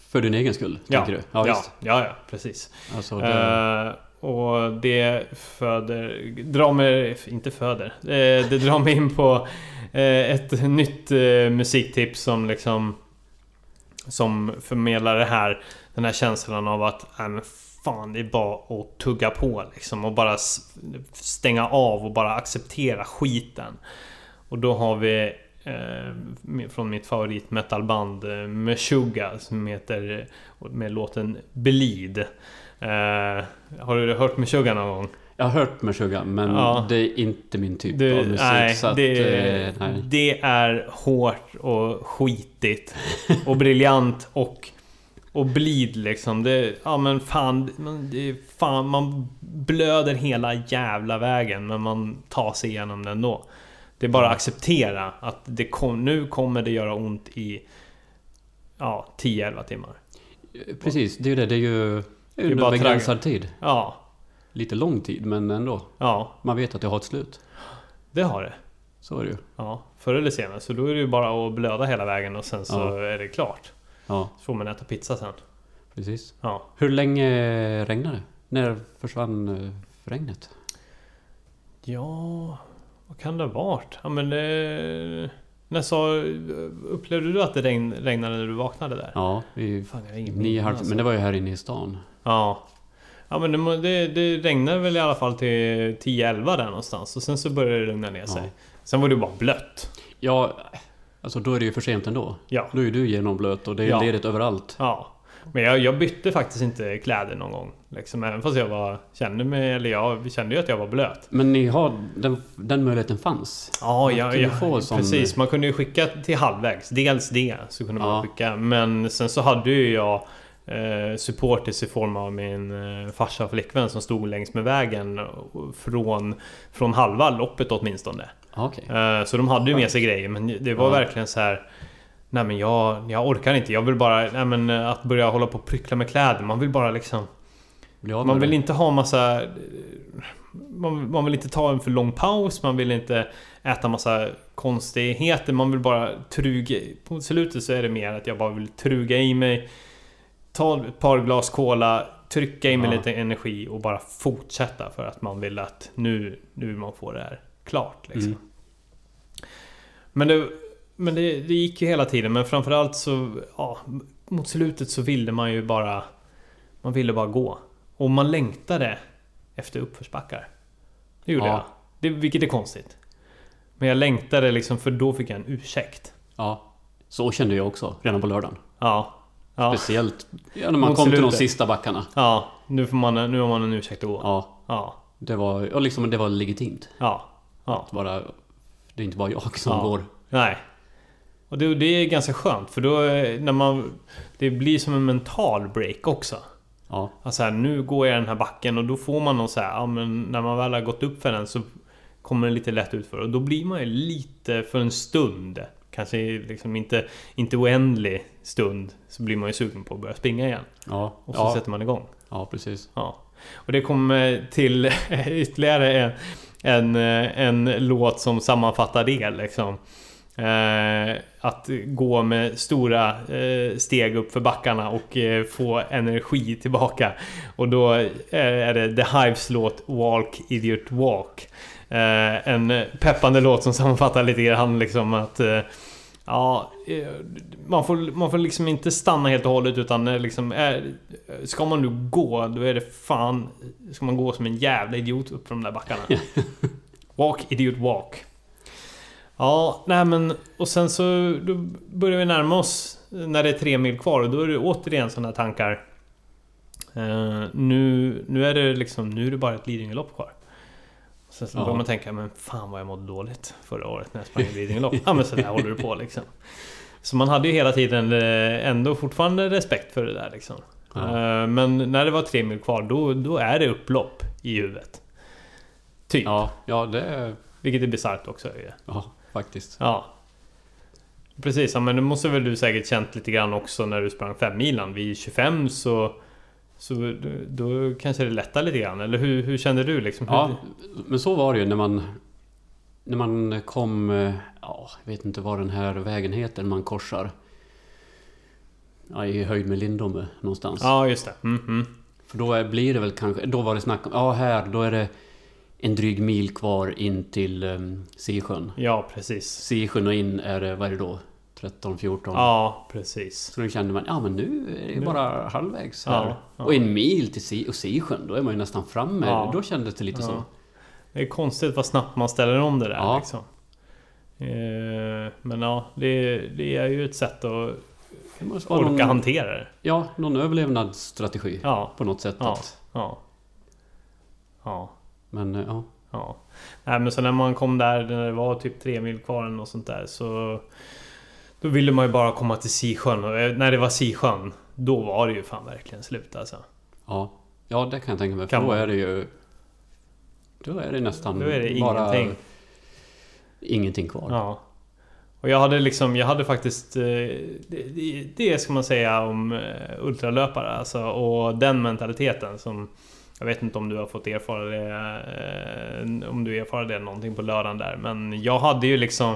för din egen skull, Ja, tänker du? ja, visst. ja, ja, precis. Alltså, det... Eh, och det föder... Drar mig... Inte föder. Eh, det drar mig in på eh, ett nytt musiktips som liksom... Som förmedlar det här... Den här känslan av att... Äh, men fan, det är bara att tugga på liksom. Och bara stänga av och bara acceptera skiten. Och då har vi... Eh, från mitt favorit metalband eh, Meshuggah som heter... Med låten Bleed. Eh, har du hört Meshuggah någon gång? Jag har hört Meshuggah, men Ja. det är inte min typ Det, av musik. nej, så att, det, eh, nej. det är hårt och skitigt och briljant och och blid liksom. Det, ja men fan, man, det, fan, man blöder hela jävla vägen men man tar sig igenom den ändå. Det är bara att acceptera att det kom, nu kommer det göra ont i ja, 10-11 timmar. Precis, det är ju det. Det är ju det är under begränsad tid. Ja, Lite lång tid, men ändå. ja, Man vet att det har ett slut. det har det. Så är det ju. Ja, förr eller senare. Så då är det ju bara att blöda hela vägen och sen så Ja. är det klart. Ja, Så får man äta pizza sen. precis. Ja. Hur länge regnade det? När försvann eh, regnet? Ja, vad kan det ha varit? Ja men det... När sa... Upplevde du att det regn, regnade när du vaknade där? Ja, vi... Fan, jag har inget Nio, halv... alltså. Men det var ju här inne i stan. Ja. Ja men det, det regnade väl i alla fall till 10-11 där någonstans. Och sen så började det lugna ner sig. Ja. Sen var det bara blött. Ja, alltså då är det ju för sent ändå. Ja. Då är du genomblöt och det är Ja. ledigt överallt. Ja. Men jag, jag bytte faktiskt inte kläder någon gång. Liksom, även fast jag var... Kände mig... Eller jag kände ju att jag var blöt. Men ni har... Den, den möjligheten fanns. Ja, ja, ja precis. Man kunde ju skicka till halvvägs. Dels det, så kunde man Ja. skicka. Men sen så hade ju jag eh, supporters i form av min eh, farsa och flickvän som stod längs med vägen och- från, från halva loppet åtminstone. Ja, Okej. Eh, så de hade ju med sig grejer, men det var Ja. verkligen så här. Nej men jag, jag orkar inte. Jag vill bara... Nej men eh, att börja hålla på och pryckla med kläder. Man vill bara liksom... Man vill det. inte ha massa... Man, man vill inte ta en för lång paus, man vill inte äta massa konstigheter, man vill bara truga... På slutet så är det mer att jag bara vill truga i mig Ta ett par glas cola, trycka i mig Ja. lite energi och bara fortsätta för att man vill att nu, nu vill man få det här klart liksom. Mm. Men, det, men det, det gick ju hela tiden, men framförallt så... Ja, mot slutet så ville man ju bara... Man ville bara gå. Och man längtade efter uppförsbackar. Det gjorde Ja. jag. Det, vilket är konstigt. Men jag längtade liksom, för då fick jag en ursäkt. Ja. Så kände jag också, redan på lördagen. Ja. Ja. Speciellt ja, när man Mot kom till de slutet. sista backarna. Ja. Nu, får man, nu har man en ursäkt att gå. Ja. Ja. Det var, liksom, det var legitimt. Ja. Ja. Bara, det är inte bara jag som Ja. går. Nej. Och det, det är ganska skönt för då eh, när man... Det blir som en mental break också. Ja, Alltså här, nu går jag den här backen och då får man någon så här, ja men när man väl har gått upp för den så kommer den lite lätt utför och då blir man ju lite för en stund Kanske liksom inte, inte oändlig stund Så blir man ju sugen på att börja springa igen ja, Och så ja, sätter man igång ja precis. Ja. Och det kommer till *laughs* ytterligare en, en, en låt som sammanfattar det liksom. Eh, att gå med stora eh, steg upp för backarna och eh, få energi tillbaka. Och då är det The Hives låt Walk Idiot Walk. En peppande låt som sammanfattar lite grann liksom att Ja, man får, man får liksom inte stanna helt och hållet utan liksom är, Ska man nu gå, då är det fan Ska man gå som en jävla idiot upp för de där backarna *laughs* Walk, idiot walk Ja, nej men och sen så då börjar vi närma oss när det är tre mil kvar och då är det återigen sådana tankar Eh, nu, nu är det liksom, nu är det bara ett Lidingölopp kvar Sen så Ja. börjar man tänka, men fan vad jag mådde dåligt förra året när jag sprang Lidingölopp. Ja men så där håller du på liksom. Så man hade ju hela tiden eh, ändå fortfarande respekt för det där liksom. Eh, Men när det var tre mil kvar, då, då är det upplopp i huvudet. Typ. Ja, ja det. Vilket är bisarrt också. Ja, faktiskt. Ja. Precis, ja, men det måste väl du säkert känt lite grann också när du sprang fem milan Vid 25 så... Så då, kanske det lättar lite grann, eller hur, hur kände du liksom? Ja, men så var det ju när man... När man kom... Ja, jag vet inte vad den här vägen heter man korsar. Ja, i höjd med Lindome någonstans. ja just det. Mm, mm. För då är, blir det väl kanske... Då var det snack om... Ja, här, då är det en dryg mil kvar in till um, Sisjön. Ja, precis. Sisjön och in är det, vad är det då? 13, 14? Ja, precis. Så då kände man, ja men nu är det Nu- bara halvvägs här. Ja, ja. Och en mil till si och Sisjön, då är man ju nästan framme. Ja. Då kändes det lite så. Det är konstigt vad snabbt man ställer om det där liksom. Eh, Men ja, det, det är ju ett sätt att orka någon, hantera det. Ja, någon överlevnadsstrategi Ja, på något sätt. ja, Att, ja. Men eh, ja. ja. Nej, men så när man kom där, när det var typ tre mil kvar eller något sånt där så... Då ville man ju bara komma till Sisjön och eh, när det var Sisjön Då var det ju fan verkligen slut alltså. Ja, ja det kan jag tänka mig. För Kan då man- är det ju... Då är det nästan Då är det bara ingenting. ingenting kvar. Ja. Och jag hade liksom, jag hade faktiskt... eh, Det, det, ska man säga om ultralöpare alltså. Och den mentaliteten som... Jag vet inte om du har fått erfara det... eh, Om du erfarade det någonting på lördagen där. Men jag hade ju liksom...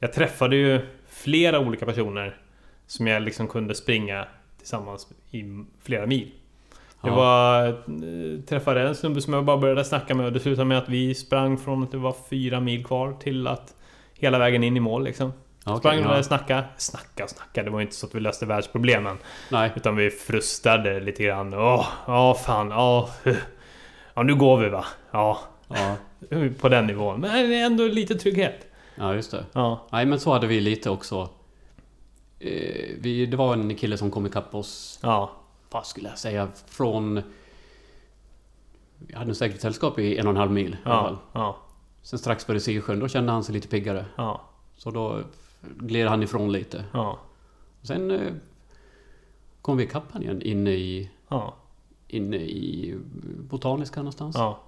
Jag träffade ju flera olika personer som jag liksom kunde springa tillsammans i flera mil. Det Ja. var... eh, Träffade en snubbe som jag bara började snacka med och det slutade med att vi sprang från att det var fyra mil kvar till att Hela vägen in i mål liksom. Ja, okej, Sprang och ja. började snacka. Och snacka, det var inte så att vi löste världsproblemen. Nej, Utan vi frustade lite grann. Åh, ja fan, ja. Ja nu går vi va? Ja. ja, *laughs* På den nivån. Men ändå lite trygghet. ja, just det. Ja. Nej, men så hade vi lite också. Eh, vi, det var en kille som kom ikapp oss, Ja. vad skulle jag säga, från... Vi hade säkert ett sällskap i en och en halv mil i alla fall. Ja. Ja. Sen strax före Sisjön, då kände han sig lite piggare. Ja. Så då gled han ifrån lite. Ja. Sen eh, kom vi ikapp han igen inne i, Ja. inne i Botaniska någonstans. Ja.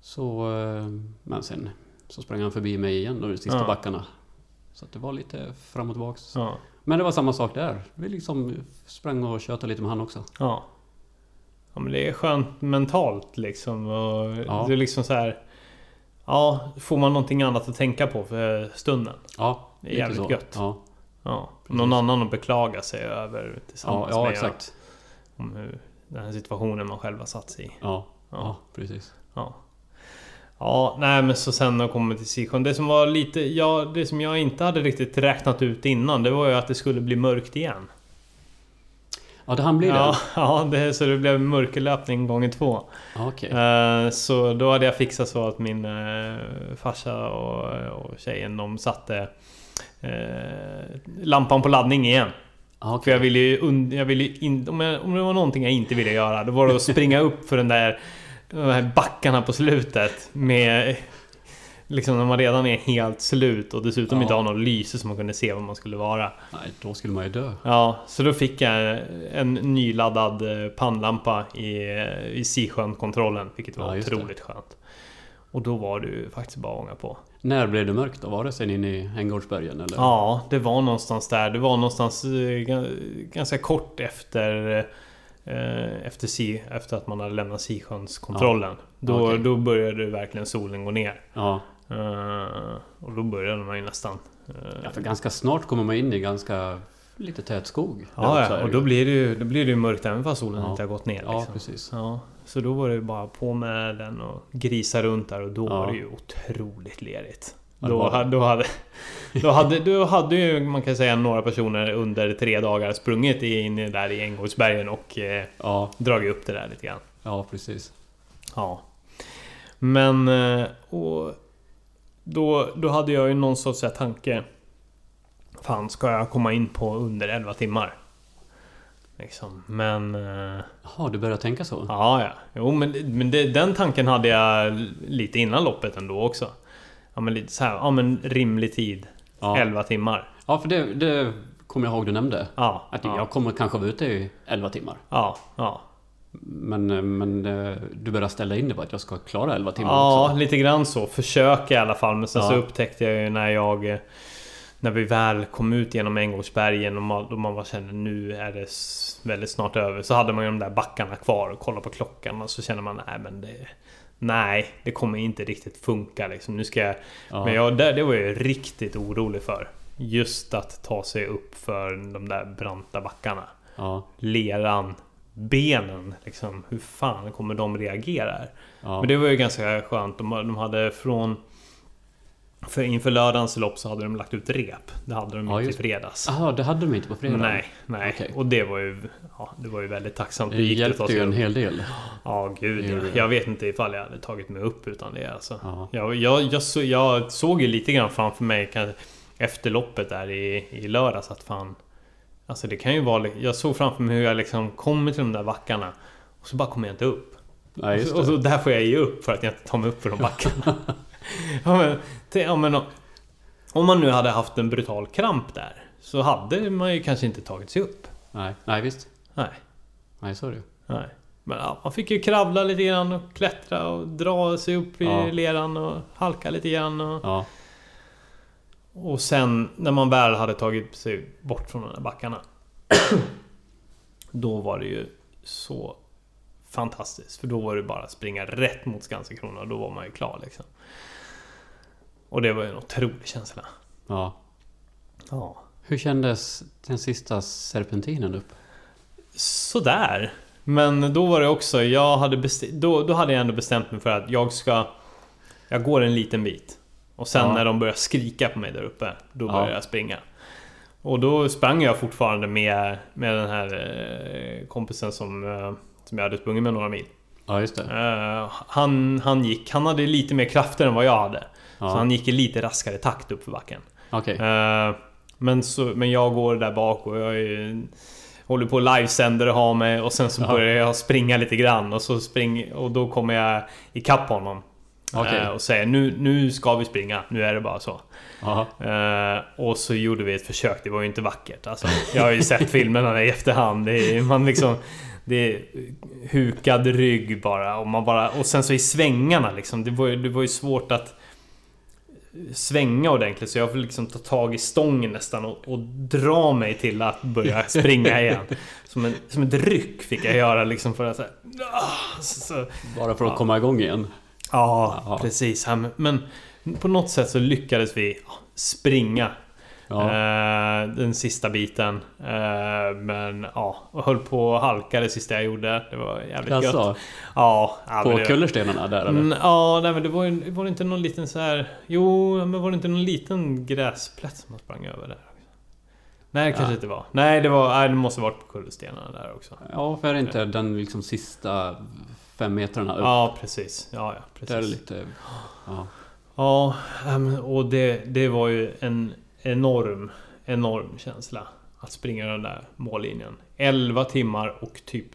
Så, eh, men sen så sprang han förbi mig igen då, de sista Ja. backarna. Så att det var lite fram och tillbaks. Ja. Men det var samma sak där. Vi liksom sprang och tjötade lite med han också. Ja. Ja men det är skönt mentalt liksom. Och Ja. Det är liksom så här. Ja, får man någonting annat att tänka på för stunden. Ja, Det är jävligt så. gött. Ja, Ja. Någon annan att beklaga sig över ja, tillsammans ja med. exakt. Om hur den här situationen man själv har satt sig i. Ja, Ja. ja. precis. Ja. Ja, nej men så sen när jag kommer till Sisjön. Det som var lite... Ja, det som jag inte hade riktigt räknat ut innan. Det var ju att det skulle bli mörkt igen. Ja, det han blir det? *laughs* ja det, så det blev mörkerlöpning gånger två. Okej. Eh, Så då hade jag fixat så att min eh, farsa och, och tjejen de satte eh, lampan på laddning igen. Ja, För jag ville ju, jag ville in, om, jag, om det var någonting jag inte ville göra då var det att springa upp för den där de här backarna på slutet med Liksom när man redan är helt slut och dessutom Ja. inte har något lyse som man kunde se vad man skulle vara. Nej, då skulle man ju dö. Ja, så då fick jag en nyladdad eh, pannlampa i, i Sisjön-kontrollen, vilket var Ja, just det. otroligt skönt. Och då var det ju faktiskt bara att ånga på. När blev det mörkt då? Var det sen inne i Änggårdsbergen eller? Ja, det var någonstans där. Det var någonstans eh, ga- ganska kort efter eh, efter, si, efter att man hade lämnat Sisjöns-kontrollen. Då, Okej. då började verkligen solen gå ner. Ja. Eh, och då började man ju nästan... eh, ja, för ganska snart kommer man in i ganska lite tät skog. Ja, ja, och då blir det ju, då blir det ju mörkt även fast solen Ja. inte har gått ner. Ja, Liksom. precis. Ja, så då var det bara på med den och grisa runt där och då Ja. var det ju otroligt lerigt. Ja, Då, hade, då, hade, *laughs* då, hade, då hade ju man kan säga några personer under tre dagar sprungit in där i Änggårdsbergen och eh, Ja, dragit upp det där lite grann. ja precis. Ja. Men... eh, Och då, då hade jag ju någon sorts här tanke. Fan, ska jag komma in på under 11 timmar? Liksom. Men... eh, Jaha, du börjar tänka så? Ja, ja. Jo, men, men det, den tanken hade jag lite innan loppet ändå också. Ja, men lite så här, ja men rimlig tid. Ja, 11 timmar. ja för det, det kommer jag ihåg du nämnde. Ja, Att ja, jag kommer kanske vara ute i 11 timmar. ja, ja. Men, men eh, du börjar ställa in det på att jag ska klara 11 timmar Ja, också? lite grann så. Försök i alla fall. Men sen så Ja. upptäckte jag ju när jag... eh, När vi väl kom ut genom Änggårdsbergen och man, då man bara kände nu är det väldigt snart över. Så hade man ju de där backarna kvar och kollade på klockan och så känner man nej men det... Nej, det kommer inte riktigt funka liksom. Nu ska jag... Ja. Men jag, det, det var jag ju riktigt orolig för. Just att ta sig upp för de där branta backarna. Ja, Leran, benen liksom. Hur fan kommer de reagera? ja. Men det var ju ganska skönt. De, de hade från... För inför lördagens lopp så hade de lagt ut rep. Det hade de Ja, just till fredags. Jaha, det hade de inte på fredag? Nej, nej. Okej. Och det var ju... Ja, det var ju väldigt tacksamt. Det hjälpte ju en hel del. Ja, gud ja. Jag vet inte ifall jag hade tagit mig upp utan det alltså. Ja. Jag, jag, jag, så, jag såg ju lite grann framför mig efter loppet där i, i lördags att fan... Alltså det kan ju vara... Jag såg framför mig hur jag liksom kommer till de där backarna och så bara kommer jag inte upp. Nej, och, så, och så där får jag ge upp för att jag inte tar mig upp för de backarna. *laughs* ja, men, ja, men, om- man nu hade haft en brutal kramp där så hade man ju kanske inte tagit sig upp. Nej, nej visst. Nej. Nej, så är det. Nej. Men ja, man fick ju kravla lite grann och klättra och dra sig upp i Ja. leran och halka lite grann. Och, Ja, och sen när man väl hade tagit sig bort från de där backarna. då var det ju så fantastiskt. För då var det bara att springa rätt mot Skansenkrona och då var man ju klar liksom. Och det var ju en otrolig känsla. ja. Ja. Hur kändes den sista serpentinen upp? Sådär. Men då var det också, jag hade då, då hade jag ändå bestämt mig för att jag ska... Jag går en liten bit. Och sen Ja. när de börjar skrika på mig där uppe, då Ja. börjar jag springa. Och då sprang jag fortfarande med, med den här eh, kompisen som, eh, som jag hade sprungit med några mil. Ja, just det. Eh, han, han gick, han hade lite mer krafter än vad jag hade. Ja. Så han gick i lite raskare takt upp för backen. Eh, men, så, men jag går där bak och jag är, håller på och livesänder och har mig och sen så Ja. börjar jag springa lite grann och, så spring, och då kommer jag ikapp honom. Okej. Eh, och säger nu, nu ska vi springa, nu är det bara så. Eh, och så gjorde vi ett försök, det var ju inte vackert. Alltså, jag har ju sett filmerna i efterhand. Det är, man liksom, det är hukad rygg bara och, man bara. och sen så i svängarna liksom. Det var, det var ju svårt att svänga ordentligt så jag får liksom ta tag i stången nästan och, och dra mig till att börja springa igen. Som, en, som ett ryck fick jag göra liksom för att så här, ah, så, Bara för att Ja. komma igång igen. Ja, Ja. precis. Men- på något sätt så lyckades vi springa Ja. eh, den sista biten. Eh, men ja, och höll på att halka det sista jag gjorde. Det var jävligt gött. Alltså, Ja, ja, på det, kullerstenarna där eller? Mm, Ja, nej, men det var, ju, var det inte någon liten så här... Jo, men var det inte någon liten gräsplätt som man sprang över där? Nej, det kanske Ja. inte var. Nej, det var... Nej, det måste varit på kullerstenarna där också. Ja, för är det inte den liksom sista fem metrarna upp? Ja, precis. Ja, ja, precis. Där är lite... Ja. Ja, och det, det var ju en enorm, enorm känsla. Att springa den där mållinjen. 11 timmar och typ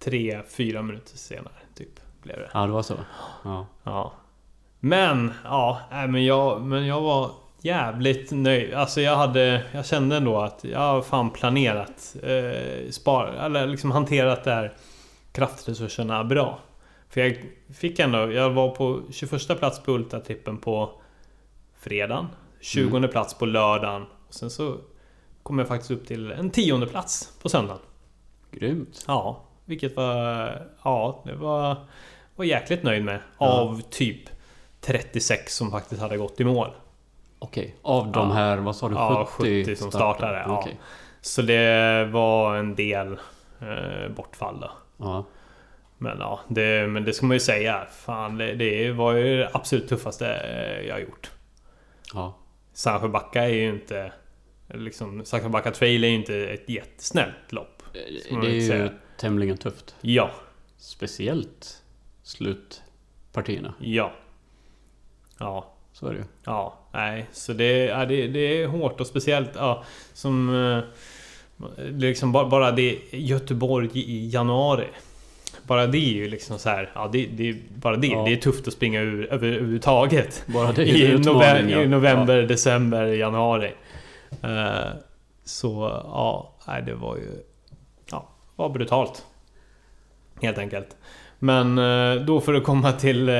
3-4 minuter senare. Typ. Blev det. Ja, det var så. Ja. Ja. Men, ja, men jag, men jag var jävligt nöjd. Alltså jag hade, jag kände ändå att jag har fan planerat, eh, spar, eller liksom hanterat det här kraftresurserna bra. För jag fick ändå, jag var på 21 plats på Ultratrippen på fredagen. 20 Mm. plats på lördagen. Och sen så kom jag faktiskt upp till en tionde plats på söndagen. Grymt. Ja, vilket var... Ja, det var... Var jäkligt nöjd med. Ja. Av typ 36 som faktiskt hade gått i mål. Okej, av de här, vad sa du? Ja, 70, 70 som startade, ja. Okej. Så det var en del eh, bortfall då. Ja. Men ja, det, men det ska man ju säga. Fan, det, det var ju det absolut tuffaste eh, jag har gjort. Ja. Sandsjöbacka är ju inte... Liksom, Sandsjöbacka trail är ju inte ett jättesnällt lopp. Man Det är ju säga. tämligen tufft. Ja, Speciellt slutpartierna. ja. Ja, Så är det ju. Ja, nej. Så det, ja, det, det är hårt och speciellt ja, som... eh, Liksom bara, bara det Göteborg i januari. Bara det är ju liksom så här, ja, det, det, bara det, Ja. det är tufft att springa ur över, överhuvudtaget. Bara det är *laughs* I, november, ja. I november, december, januari. Eh, så ja, nej, det var ju... Ja, var brutalt. Helt enkelt. Men eh, då för att komma till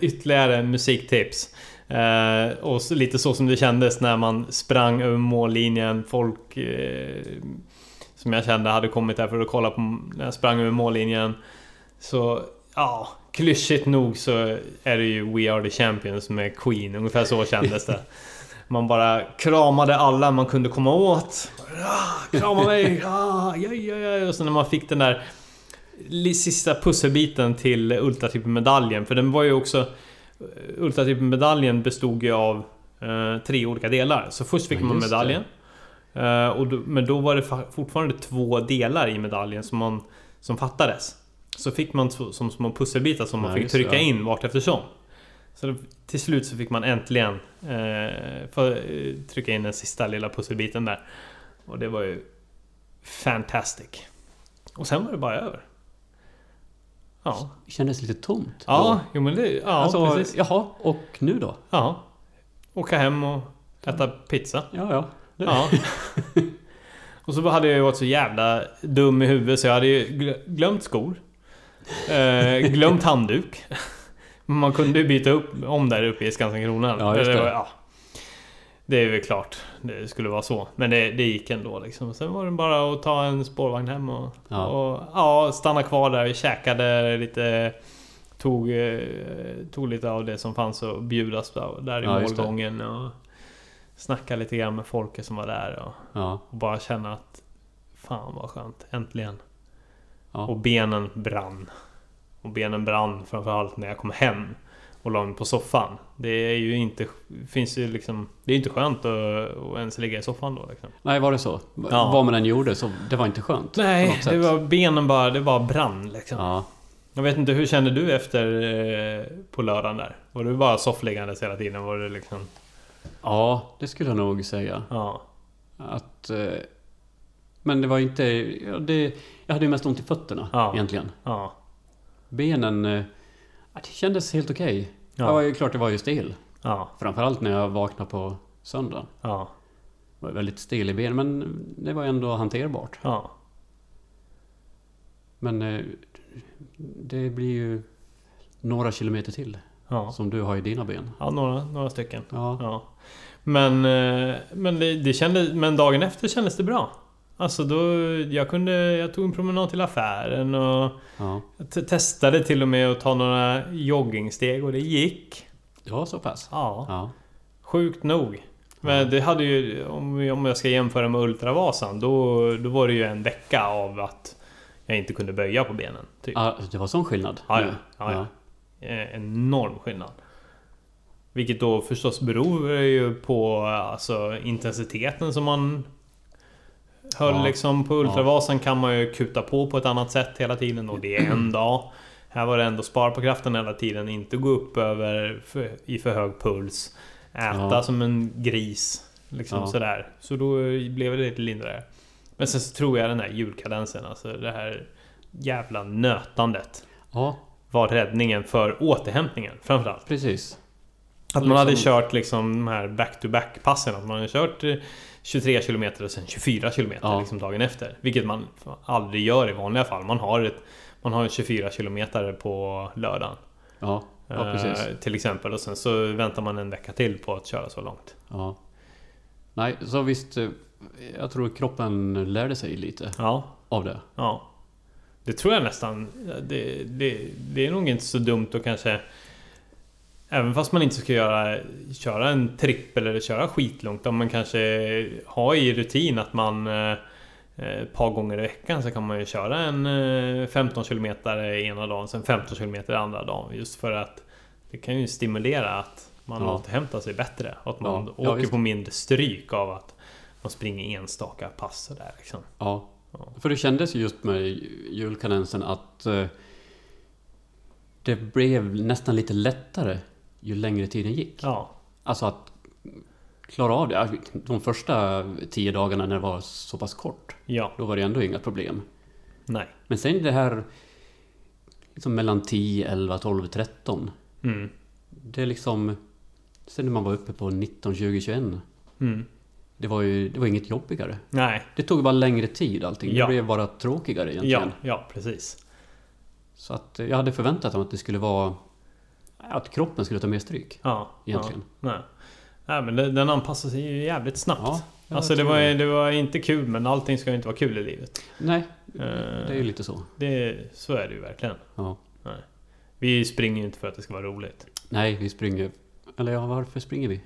ytterligare musiktips. Eh, och så, lite så som det kändes när man sprang över mållinjen. Folk eh, som jag kände hade kommit där för att kolla på när jag sprang över mållinjen. Så ja, klyschigt nog så är det ju We Are The Champions med Queen. Ungefär så kändes det. *laughs* Man bara kramade alla man kunde komma åt. Ah, krama mig! Ah, ja, ja, ja. Och sen när man fick den där sista pusselbiten till Ultratrippelmedaljen. För den var ju också... Ultratrippelmedaljen bestod ju av eh, tre olika delar. Så först fick Ja, man medaljen. Eh, och då, men då var det fa- fortfarande två delar i medaljen som, man, som fattades. Så fick man som små pusselbitar som man Ja, fick just det, trycka ja. in vart eftersom. Så då, till slut så fick man äntligen eh, för, eh, trycka in den sista lilla pusselbiten där. Och det var ju fantastic. Och sen var det bara över. Ja, Det kändes lite tomt. ja, då. jo, men det, ja alltså, precis. Jaha, och nu då? Ja. Åka hem och äta pizza. Ja, ja. Det- Ja. *laughs* Och så hade jag ju varit så jävla dum i huvudet så jag hade ju gl- glömt skor. Eh, glömt handduk. *laughs* Man kunde ju byta upp om där uppe i Skansen-Kronan. Ja, just det. var- Ja. Det är väl klart det skulle vara så. Men det, det gick ändå liksom. Sen var det bara att ta en spårvagn hem och, Ja. och ja, stanna kvar där. Vi käkade lite... Tog, eh, tog lite av det som fanns att bjudas där, där i Ja, målgången. Och snacka lite grann med folket som var där. Och, Ja, och bara känna att Fan vad skönt, äntligen. ja. Och benen brann. Och benen brann framförallt när jag kom hem och la mig på soffan. Det är ju inte... Finns ju liksom... Det är inte skönt att, att ens ligga i soffan då liksom. Nej, var det så? Ja. Vad man än gjorde så det var inte skönt? Nej, det var benen bara... Det bara brann liksom. Ja. Jag vet inte, hur kände du efter eh, på lördagen där? Var du bara soffliggandes hela tiden? Var det liksom... ja, det skulle jag nog säga. Ja. Att... Eh, men det var inte... Det, jag hade ju mest ont i fötterna Ja. egentligen. Ja. Benen... Det kändes helt okej. Ja. Jag var ju klart, det var ju stel. Ja. Framförallt när jag vaknade på söndagen. Ja. Jag var väldigt stel i benen, men det var ändå hanterbart. Ja. Men eh, det blir ju några kilometer till Ja. som du har i dina ben. Ja, några, några stycken. Ja, Ja. Men, eh, men, det, det kändes, men dagen efter kändes det bra. Alltså då, jag kunde, jag tog en promenad till affären och ja. testade till och med att ta några joggingsteg och det gick. Det var så pass? Ja, Ja. sjukt nog. Men det hade ju, om, jag ska jämföra med Ultravasan, då, då var det ju en vecka av att jag inte kunde böja på benen. Typ. ja. Det var sån skillnad? Ja, ja. nu. ja, ja. Eh, Enorm skillnad. Vilket då förstås beror ju på alltså, intensiteten som man höll Ja. liksom. På Ultravasan kan man ju kuta på på ett annat sätt hela tiden och det är en *clears throat* dag. Här var det ändå spara på kraften hela tiden, inte gå upp över för, i för hög puls. Äta Ja. som en gris. Liksom Ja. sådär. Så då blev det lite lindrigare. Men sen så tror jag den här julkadensen, alltså det här jävla nötandet. Ja, var räddningen för återhämtningen framförallt. Precis. Att man hade Liksom- kört liksom de här back-to-back passen. Att man hade kört eh, 23 km och sen 24 km Ja. liksom dagen efter. Vilket man aldrig gör i vanliga fall. Man har, ett, man har 24 km på lördagen. Ja, ja precis. eh, till exempel. Och sen så väntar man en vecka till på att köra så långt. Ja. Nej, så visst. eh, Jag tror kroppen lärde sig lite Ja, av det. ja. Det tror jag nästan. Det, det, det är nog inte så dumt att kanske... Även fast man inte ska göra, köra en trippel eller köra skitlångt. Om man kanske har i rutin att man eh, ett par gånger i veckan så kan man ju köra en eh, 15 km ena dagen, sen 15 km andra dagen. Just för att det kan ju stimulera att man Ja. återhämtar sig bättre. Och att man Ja, ja, åker visst. på mindre stryk av att man springer enstaka pass sådär liksom. Ja. Ja. För det kändes ju just med julkadensen att eh, det blev nästan lite lättare ju längre tiden gick. Ja, Alltså att klara av det. De första tio dagarna när det var så pass kort, ja, då var det ändå inga problem. nej. Men sen det här liksom mellan 10, 11, 12, 13. Mm. Det är liksom... Sen när man var uppe på 19, 20, 21. Mm. Det var ju det var inget jobbigare. Nej, Det tog bara längre tid allting. Ja. Det blev bara tråkigare ja, egentligen. ja precis. Så att eh, jag hade förväntat mig att det skulle vara... Att kroppen skulle ta mer stryk. Ja, Egentligen. Ja, nej. nej, men den anpassar sig ju jävligt snabbt. Ja, alltså det var, det var inte kul, men allting ska ju inte vara kul i livet. Nej, Eh, det är ju lite så. det, så är det ju verkligen. Ja. Vi springer ju inte för att det ska vara roligt. Nej, vi springer... Eller ja, varför springer vi?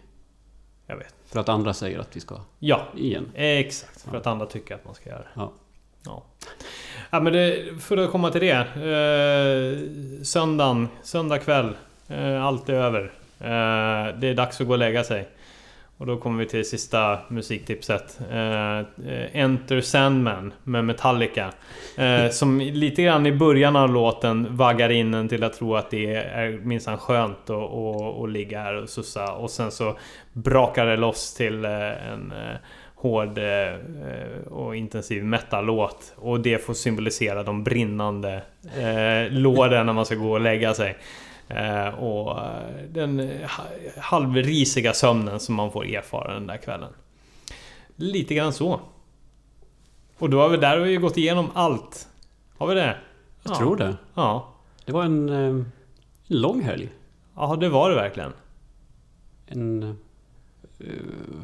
Jag vet. För att andra säger att vi ska Ja, igen. exakt. För Ja. att andra tycker att man ska göra det. Ja. Ja. ja men det, för att komma till det. Eh, söndagen, söndag kväll. Eh, allt är över. Eh, det är dags att gå och lägga sig. Och då kommer vi till sista musiktipset. Eh, Enter Sandman med Metallica. Eh, *laughs* som lite grann i början av låten vaggar in en till att tro att det är minsann skönt att, att, att ligga här och sussa. Och sen så brakar det loss till en hård och intensiv metal-låt. Och det får symbolisera de brinnande eh, låren när man ska gå och lägga sig. Eh, och eh, den ha- halvrisiga sömnen som man får erfara den där kvällen. Lite grann så. Och då har vi där har vi gått igenom allt. Har vi det? Jag Ja. tror det. Ja. Det var en, eh, en lång helg. Ja, det var det verkligen. En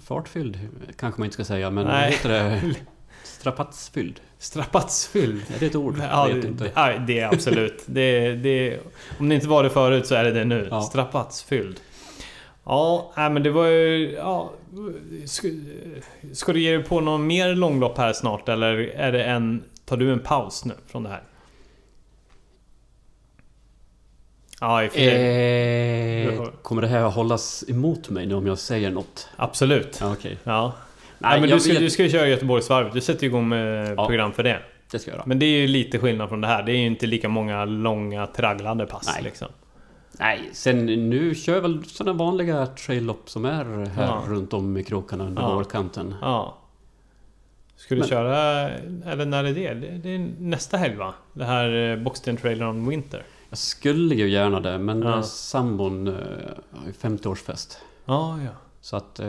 fartfylld, kanske man inte ska säga, men vad Nej. heter det? *laughs* Strapatsfylld. Strapatsfylld. Är det ett ord? Ja, jag vet det, inte. ja, det är absolut. Det, det, om det inte var det förut så är det det nu. Ja. Strapatsfylld. Ja, nej, men det var ju... Ja, ska, ska du ge dig på någon mer långlopp här snart eller är det en... Tar du en paus nu från det här? Ja. Eh, kommer det här hållas emot mig nu om jag säger något? Absolut. Ja, okej. Ja. Nej, men du ska, vet- du ska ju köra Göteborgsvarvet. Du sätter igång med Ja. program för det. Det ska jag göra. Men det är ju lite skillnad från det här. Det är ju inte lika många långa tragglande pass Nej. liksom. Nej, sen nu kör jag väl sådana vanliga trail-lopp som är här Ja. runt om i krokarna under Ja. vårkanten. Ja. Ska du Men- köra... Eller när är det? Det det är nästa helg va? Det här eh, Boxten Trailer on Winter. Jag skulle ju gärna det, men Ja. ja. sambon eh, har ju 50-årsfest. Ja, ja. Så att eh,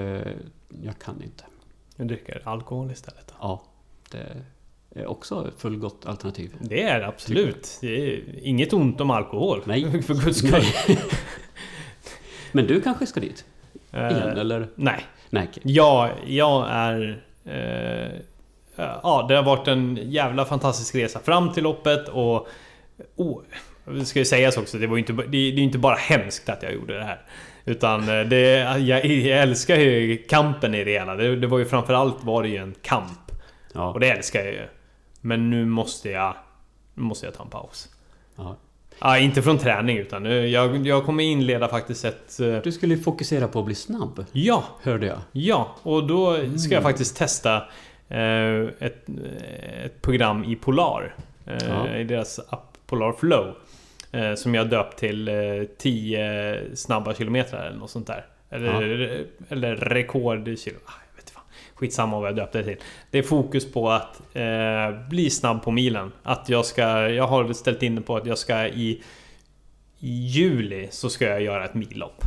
jag kan inte. Du dricker alkohol istället. då. Ja, det är också ett fullgott alternativ. Det är det absolut. Det är inget ont om alkohol. Nej. *laughs* För guds skull. Men du kanske ska dit? Eh, Igen, eller? nej. Nej, okej. Ja, jag är... Eh, ja, det har varit en jävla fantastisk resa fram till loppet och... Oh, det ska ju sägas också, det var inte, det, det är inte bara hemskt att jag gjorde det här. Utan eh, det, jag, jag älskar ju kampen i det hela. Det, det var ju framförallt var det ju en kamp. Ja. Och det älskar jag ju. Men nu måste jag... Nu måste jag ta en paus. ja. Ja, inte från träning utan nu, jag, jag kommer inleda faktiskt ett... eh, Du skulle fokusera på att bli snabb, Ja, hörde jag. Ja, och då ska jag Mm. faktiskt testa eh, ett, ett program i Polar. Eh, Ja. I deras app Polar Flow. Eh, som jag döpt till eh, 10 snabba kilometer eller något sånt där. Eller, eller rekordkilo... Ah, jag vet inte fan. Skitsamma vad jag döpte det till. Det är fokus på att eh, bli snabb på milen. Att jag ska... Jag har ställt in det på att jag ska i juli så ska jag göra ett millopp.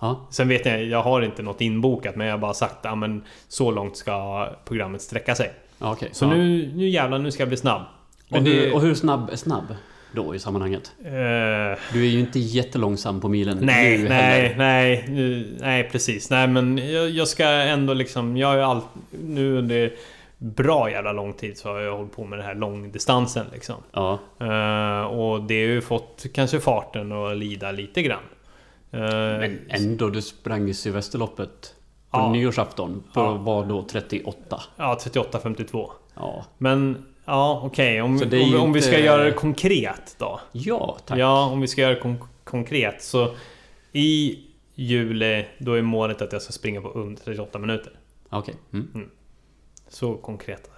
Ja, Sen vet jag, jag har inte något inbokat men jag har bara sagt att men så långt ska programmet sträcka sig. ja okej. Så ja. nu, nu jävlar, nu ska jag bli snabb. Och, Men hur, det, och hur snabb är snabb då i sammanhanget? eh, Du är ju inte jättelångsam på milen nej, nu nej, heller. nej, nu, nej precis. Nej men jag, jag ska ändå liksom, jag har ju allt, nu under bra jävla lång tid så har jag hållit på med den här långdistansen liksom. Ja, Eh, och det har ju fått kanske farten att lida lite grann. Eh, men ändå. Du sprang ju Sylvesterloppet på Ja. nyårsafton. På Ja. vad då? 38? Ja, 38-52. Ja. Men ja, okej. Om, Så om, är ju om vi ska inte- göra det konkret då. Ja, tack. Ja, om vi ska göra det kon konkret så i juli då är målet att jag ska springa på under 38 minuter. Okej. Mm. Så konkreta.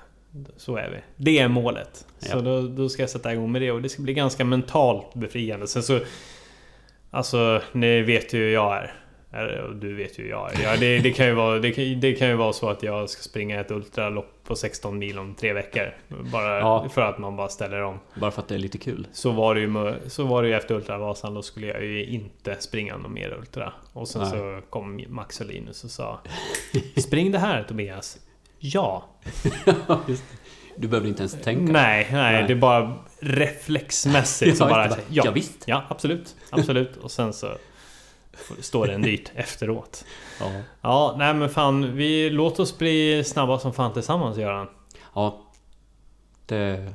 Så är vi. Det är målet. Så Ja. då, då ska jag sätta igång med det och det ska bli ganska mentalt befriande. Sen så... Alltså, ni vet ju hur jag är. Du vet ju jag. Ja, det, det, kan ju vara, det, kan, det kan ju vara så att jag ska springa ett ultralopp på 16 mil om tre veckor. Bara Ja. för att man bara ställer om. Bara för att det är lite kul. Så var det ju, med- så var det ju efter Ultravasan. Då skulle jag ju inte springa någon mer Ultra. Och sen Nej. så kom Max och Linus och sa Spring det här Tobias. Ja. *laughs* Du behöver inte ens tänka. Nej, nej, Nej. det är bara reflexmässigt *laughs* så bara... Ja, Ja, visst. ja, absolut. Absolut. Och sen så står det en dyrt efteråt. Ja. Ja, nej men fan. Vi, låt oss bli snabba som fan tillsammans Göran. ja. Det...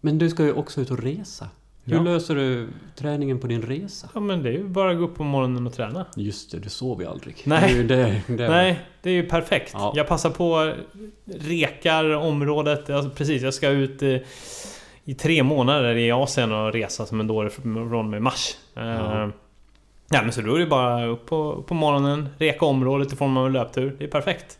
Men du ska ju också ut och resa. Hur Ja. löser du träningen på din resa? Ja men det är ju bara att gå upp på morgonen och träna. Just det, du sover ju aldrig. Nej. Det är ju det, det. Nej, det är ju perfekt. Ja. Jag passar på rekar området. Alltså, precis, jag ska ut eh, i tre månader i Asien och resa som en dåre från med mars. Eh, Ja. Ja, men så då är det bara upp på, på morgonen, reka området i form av en löptur. Det är perfekt.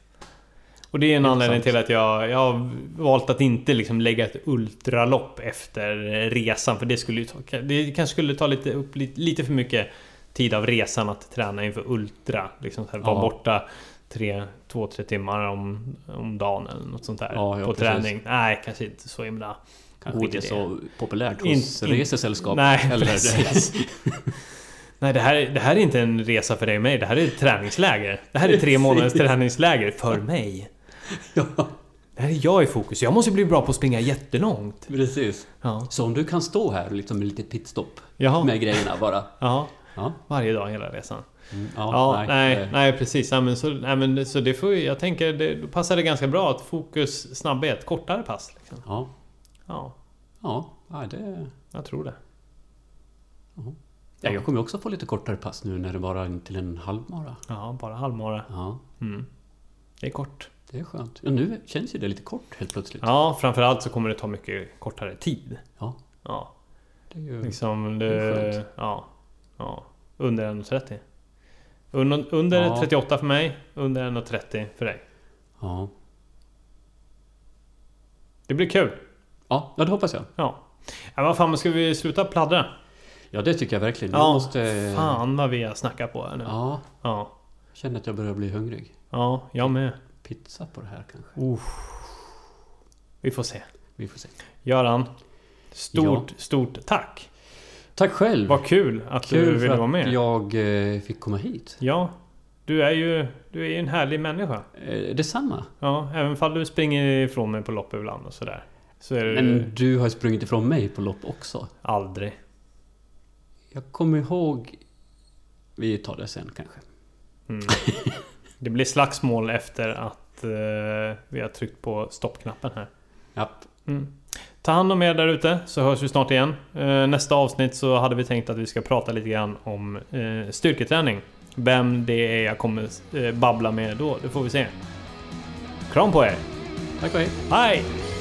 Och det är en Intressant. anledning till att jag, jag har valt att inte liksom lägga ett ultralopp efter resan. För det skulle ta, det kanske skulle ta lite, upp lite, lite för mycket tid av resan att träna inför ultra. Liksom här, vara Ja. borta tre, två, tre timmar om, om dagen eller något sånt där. Ja, ja, på precis. träning. Nej, kanske inte så himla... Kanske god inte så populärt hos In- in- resesällskap. Nej, Eller precis. *laughs* *laughs* Nej, det här, det här är inte en resa för dig och mig. Det här är ett träningsläger. Det här är tre månaders träningsläger för mig. ja, Det här är jag i fokus. Jag måste bli bra på att springa jättelångt. precis. Ja. Så om du kan stå här liksom med lite pitstop Jaha. med grejerna bara. Ja. Ja, Varje dag hela resan. mm, Ja, nej, eh, nej, precis. Ja, men så, nej, men, det- så det får Jag tänker det passar det ganska bra att fokus, snabbhet, kortare pass. Liksom. Ja, Ja, ja, ja, det... jag tror det. Ja, jag kommer också få lite kortare pass nu när det bara är till en halvmara. Ja, bara halvmara. Ja, Mm. Det är kort. det är skönt. Ja, nu känns ju det lite kort helt plötsligt. Ja, framförallt så kommer det ta mycket kortare tid. Ja, Ja, det är ju... liksom det är det... skönt. Ja, ja. Under 1.30. Under, under Ja. 38 för mig, under 1.30 för dig. Ja. Det blir kul. ja, det hoppas jag. Ja. Ja, vad fan, ska vi sluta pladdra? Ja, det tycker jag verkligen. Jag Ja, måste... fan vad vi har snackat på här nu. Ja, Ja. känner att jag börjar bli hungrig. Ja, jag med. Pizza på det här kanske. Uff. Vi får se. Vi får se. Göran. Stort, stort tack. Tack själv! Vad kul att du Kul ville för vara med. att jag eh, fick komma hit. Ja. Du är ju du är ju en härlig människa. Eh, detsamma. Ja, även fall du springer ifrån mig på lopp ibland och sådär. Så är du Men du har sprungit ifrån mig på lopp också. aldrig. Jag kommer ihåg... Vi tar det sen kanske. Mm. Det blir slagsmål efter att eh, vi har tryckt på stoppknappen här. Ja. Mm. Ta hand om er där ute så hörs vi snart igen. Eh, nästa avsnitt så hade vi tänkt att vi ska prata lite grann om eh, styrketräning. Vem det är jag kommer eh, babbla med då, det får vi se. Kram på er! Tack och hej! Hej!